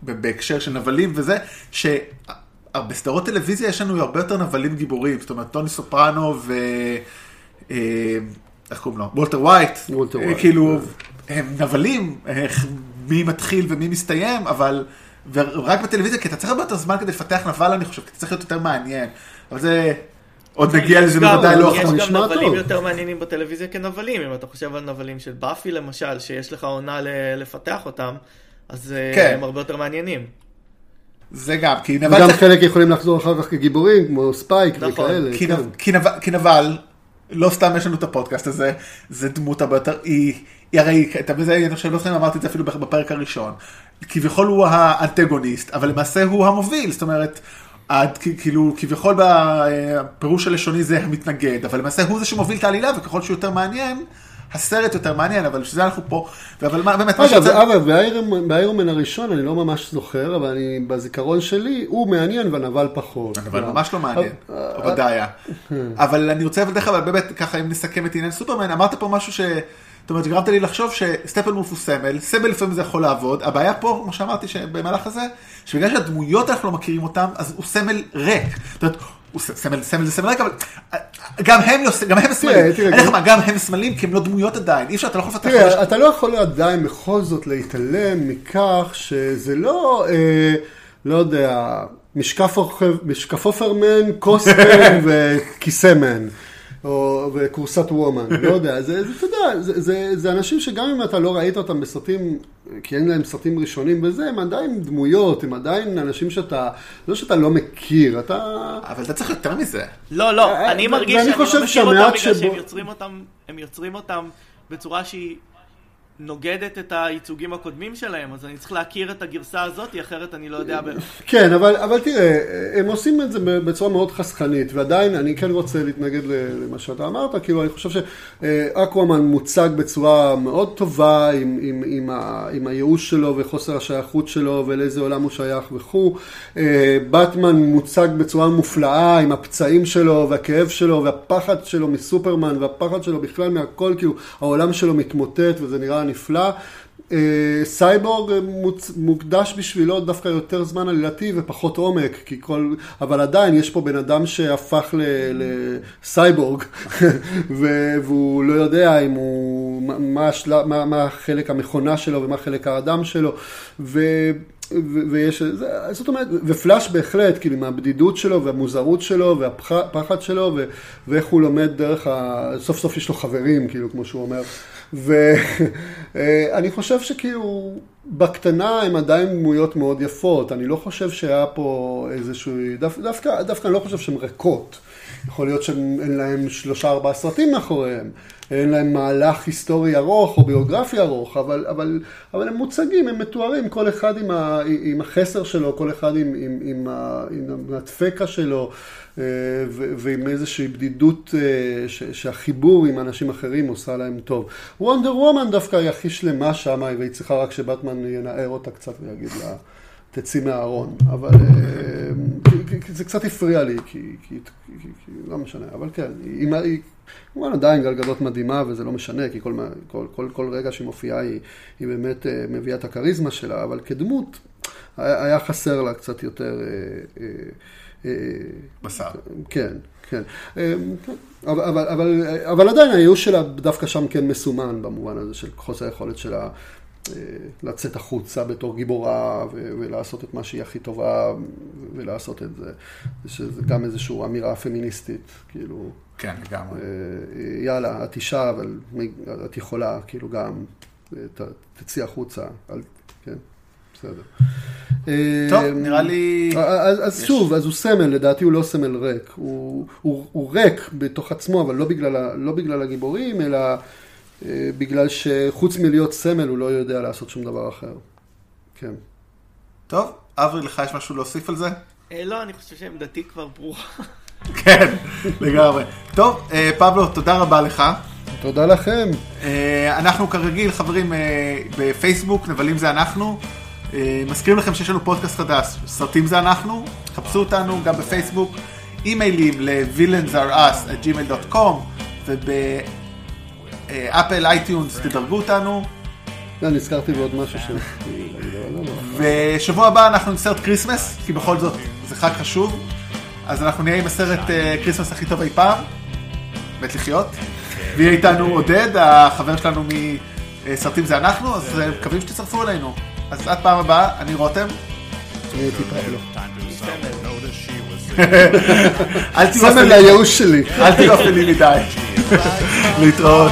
ובהקשר של נבלים וזה, שבסדרות טלוויזיה יש לנו הרבה יותר נבלים גיבורים, זאת אומרת טוני סופרנו ו... איך קוראים לו? וולטר ווייט. וולטר אה, ווייט, כאילו, הם נבלים, איך- מי מתחיל ומי מסתיים, אבל... ורק בטלוויזיה, כי אתה צריך הרבה יותר זמן כדי לפתח נבל, אני חושב, כי אתה צריך להיות יותר מעניין. אבל זה... עוד נגיע לזה גם- בוודאי לא יש עכשיו. גם נשמע נבלים טוב. יותר מעניינים בטלוויזיה כנבלים, אם אתה חושב על נבלים של באפי למשל, שיש לך עונה לפתח אותם, אז אה, כן. הם הרבה יותר מעניינים. זה גם, כי נבל וגם צריך... חלק יכולים לחזור אחר כך כגיבורים, כמו ספייק נכון. וכאלה. כי, כן. נב, כי, נב, כי נבל, לא סתם יש לנו את הפודקאסט הזה, זה דמות הרבה יותר, היא, היא הרי, אתה בזה, אני חושב, לא סתם אמרתי את זה אפילו בפרק הראשון, כביכול הוא האנטגוניסט, אבל למעשה הוא המוביל, זאת אומרת, עד, כאילו, כביכול בפירוש הלשוני זה המתנגד, אבל למעשה הוא זה שמוביל את העלילה, וככל שהוא יותר מעניין, הסרט יותר מעניין, אבל בשביל זה אנחנו פה, אבל מה, באמת, מה שיוצא- אגב, באיירון הראשון, אני לא ממש זוכר, אבל אני, בזיכרון שלי, הוא מעניין והנבל פחות. אבל ממש לא מעניין, אה, ודאי. אבל אני רוצה לבדך, אבל באמת, ככה אם נסכם את עניין סופרמן, אמרת פה משהו ש... זאת אומרת, גרמת לי לחשוב שסטפלמוף הוא סמל, סמל לפעמים זה יכול לעבוד, הבעיה פה, כמו שאמרתי שבמהלך הזה, שבגלל שהדמויות אנחנו לא מכירים אותם, אז הוא סמל ריק. זאת אומרת, הוא סמל, סמל זה סמל ריק, אבל גם הם, לא- גם הם סמלים. גם- מה, גם הם סמלים, כי הם לא דמויות עדיין, אי אפשר, אתה לא יכול לפתח... תראה, אתה לא יכול עדיין בכל זאת להתעלם מכך שזה לא, אה, לא יודע, משקף עופרמן, כוסמן וכיסמן. או, וכורסת וומן, לא יודע, זה, זה, אתה יודע, זה, זה, זה אנשים שגם אם אתה לא ראית אותם בסרטים, כי אין להם סרטים ראשונים בזה, הם עדיין דמויות, הם עדיין אנשים שאתה, לא שאתה לא מכיר, אתה... אבל אתה צריך יותר מזה. לא, לא, אה, אני ו- מרגיש שאני לא חושב מכיר אותם בגלל שהם יוצרים אותם, הם יוצרים אותם בצורה שהיא נוגדת את הייצוגים הקודמים שלהם, אז אני צריך להכיר את הגרסה הזאת, אחרת אני לא יודע... כן, אבל, אבל תראה, הם עושים את זה בצורה מאוד חסכנית, ועדיין אני כן רוצה להתנגד למה שאתה אמרת, כאילו אני חושב שאקוואמן מוצג בצורה מאוד טובה עם, עם, עם, ה, עם הייאוש שלו וחוסר השייכות שלו ולאיזה עולם הוא שייך וכו'. באטמן מוצג בצורה מופלאה עם הפצעים שלו והכאב שלו והפחד שלו מסופרמן והפחד שלו בכלל מהכל, כאילו העולם שלו מתמוטט וזה נראה נפלא. אה, סייבורג מוצ... מוקדש בשבילו דווקא יותר זמן עלילתי ופחות עומק, כי כל... אבל עדיין יש פה בן אדם שהפך ל... לסייבורג, ו... והוא לא יודע אם הוא... מה, השל... מה, מה החלק המכונה שלו ומה חלק האדם שלו, ו... ו- ויש, זאת אומרת, ופלאש בהחלט, כאילו, עם הבדידות שלו והמוזרות שלו והפחד שלו, ו- ואיך הוא לומד דרך ה... סוף סוף יש לו חברים, כאילו, כמו שהוא אומר. ואני חושב שכאילו, בקטנה הם עדיין דמויות מאוד יפות. אני לא חושב שהיה פה איזשהו... דו, דווקא, דווקא אני לא חושב שהן ריקות. יכול להיות שאין להם שלושה ארבעה סרטים מאחוריהם, אין להם מהלך היסטורי ארוך או ביוגרפי ארוך, אבל, אבל, אבל הם מוצגים, הם מתוארים, כל אחד עם, ה, עם החסר שלו, כל אחד עם, עם, עם, עם הדפקה שלו, אה, ועם איזושהי בדידות אה, שהחיבור עם אנשים אחרים עושה להם טוב. וונדר וומן דווקא היא הכי שלמה שם, והיא צריכה רק שבטמן ינער אותה קצת ויגיד לה... תצאי מהארון, אבל אה, זה קצת הפריע לי, כי, כי, כי, כי לא משנה, אבל כן, היא, היא כמובן עדיין גלגלות מדהימה וזה לא משנה, כי כל, כל, כל, כל רגע שהיא מופיעה היא, היא באמת אה, מביאה את הכריזמה שלה, אבל כדמות היה, חסר לה קצת יותר, אה, אה, אה, בשר. כן, כן. אה. אבל, אבל, אבל, אבל עדיין הייאוש שלה דווקא שם כן מסומן במובן הזה של חוסר היכולת שלה אה, לצאת החוצה בתור גיבורה ו- ולעשות את מה שהיא הכי טובה ולעשות את זה. שזה גם איזושהי אמירה פמיניסטית, כאילו, כן, לגמרי. אה, יאללה, את אישה, אבל את יכולה, כאילו גם, ת- תצאי החוצה, אל, כן, בסדר. טוב, אה, נראה לי... אז, אז שוב, אז הוא סמל, לדעתי הוא לא סמל ריק. הוא, הוא, הוא ריק בתוך עצמו, אבל לא בגלל, לא בגלל הגיבורים, אלא אה, בגלל שחוץ מלהיות סמל הוא לא יודע לעשות שום דבר אחר. כן. טוב, אברי, לך יש משהו להוסיף על זה? אה, לא, אני חושב שעמדתי כבר ברורה. כן, לגמרי. טוב, אה, פבלו, תודה רבה לך. תודה לכם. אנחנו כרגיל חברים בפייסבוק, נבלים זה אנחנו. אה, מזכירים לכם שיש לנו פודקאסט חדש, סרטים זה אנחנו, חפשו אותנו גם בפייסבוק, אימיילים ל- villainsareus@gmail.com וב Apple iTunes תדרגו אותנו. לא, נזכרתי בעוד משהו ש... ושבוע הבא אנחנו עם סרט כריסמס, כי בכל זאת זה חג חשוב, אז אנחנו נהיה עם הסרט אה, כריסמס הכי טוב אי פעם, מת לחיות. ויהיה איתנו עודד, החבר שלנו מסרטים זה אנחנו, אז אה, מקווים שתצטרפו אלינו. אז עד פעם הבאה, אני רותם. פבלו. אל תהיו סמל אפלים- לייאוש שלי. אל תהיו אפלים מדי. להתראות.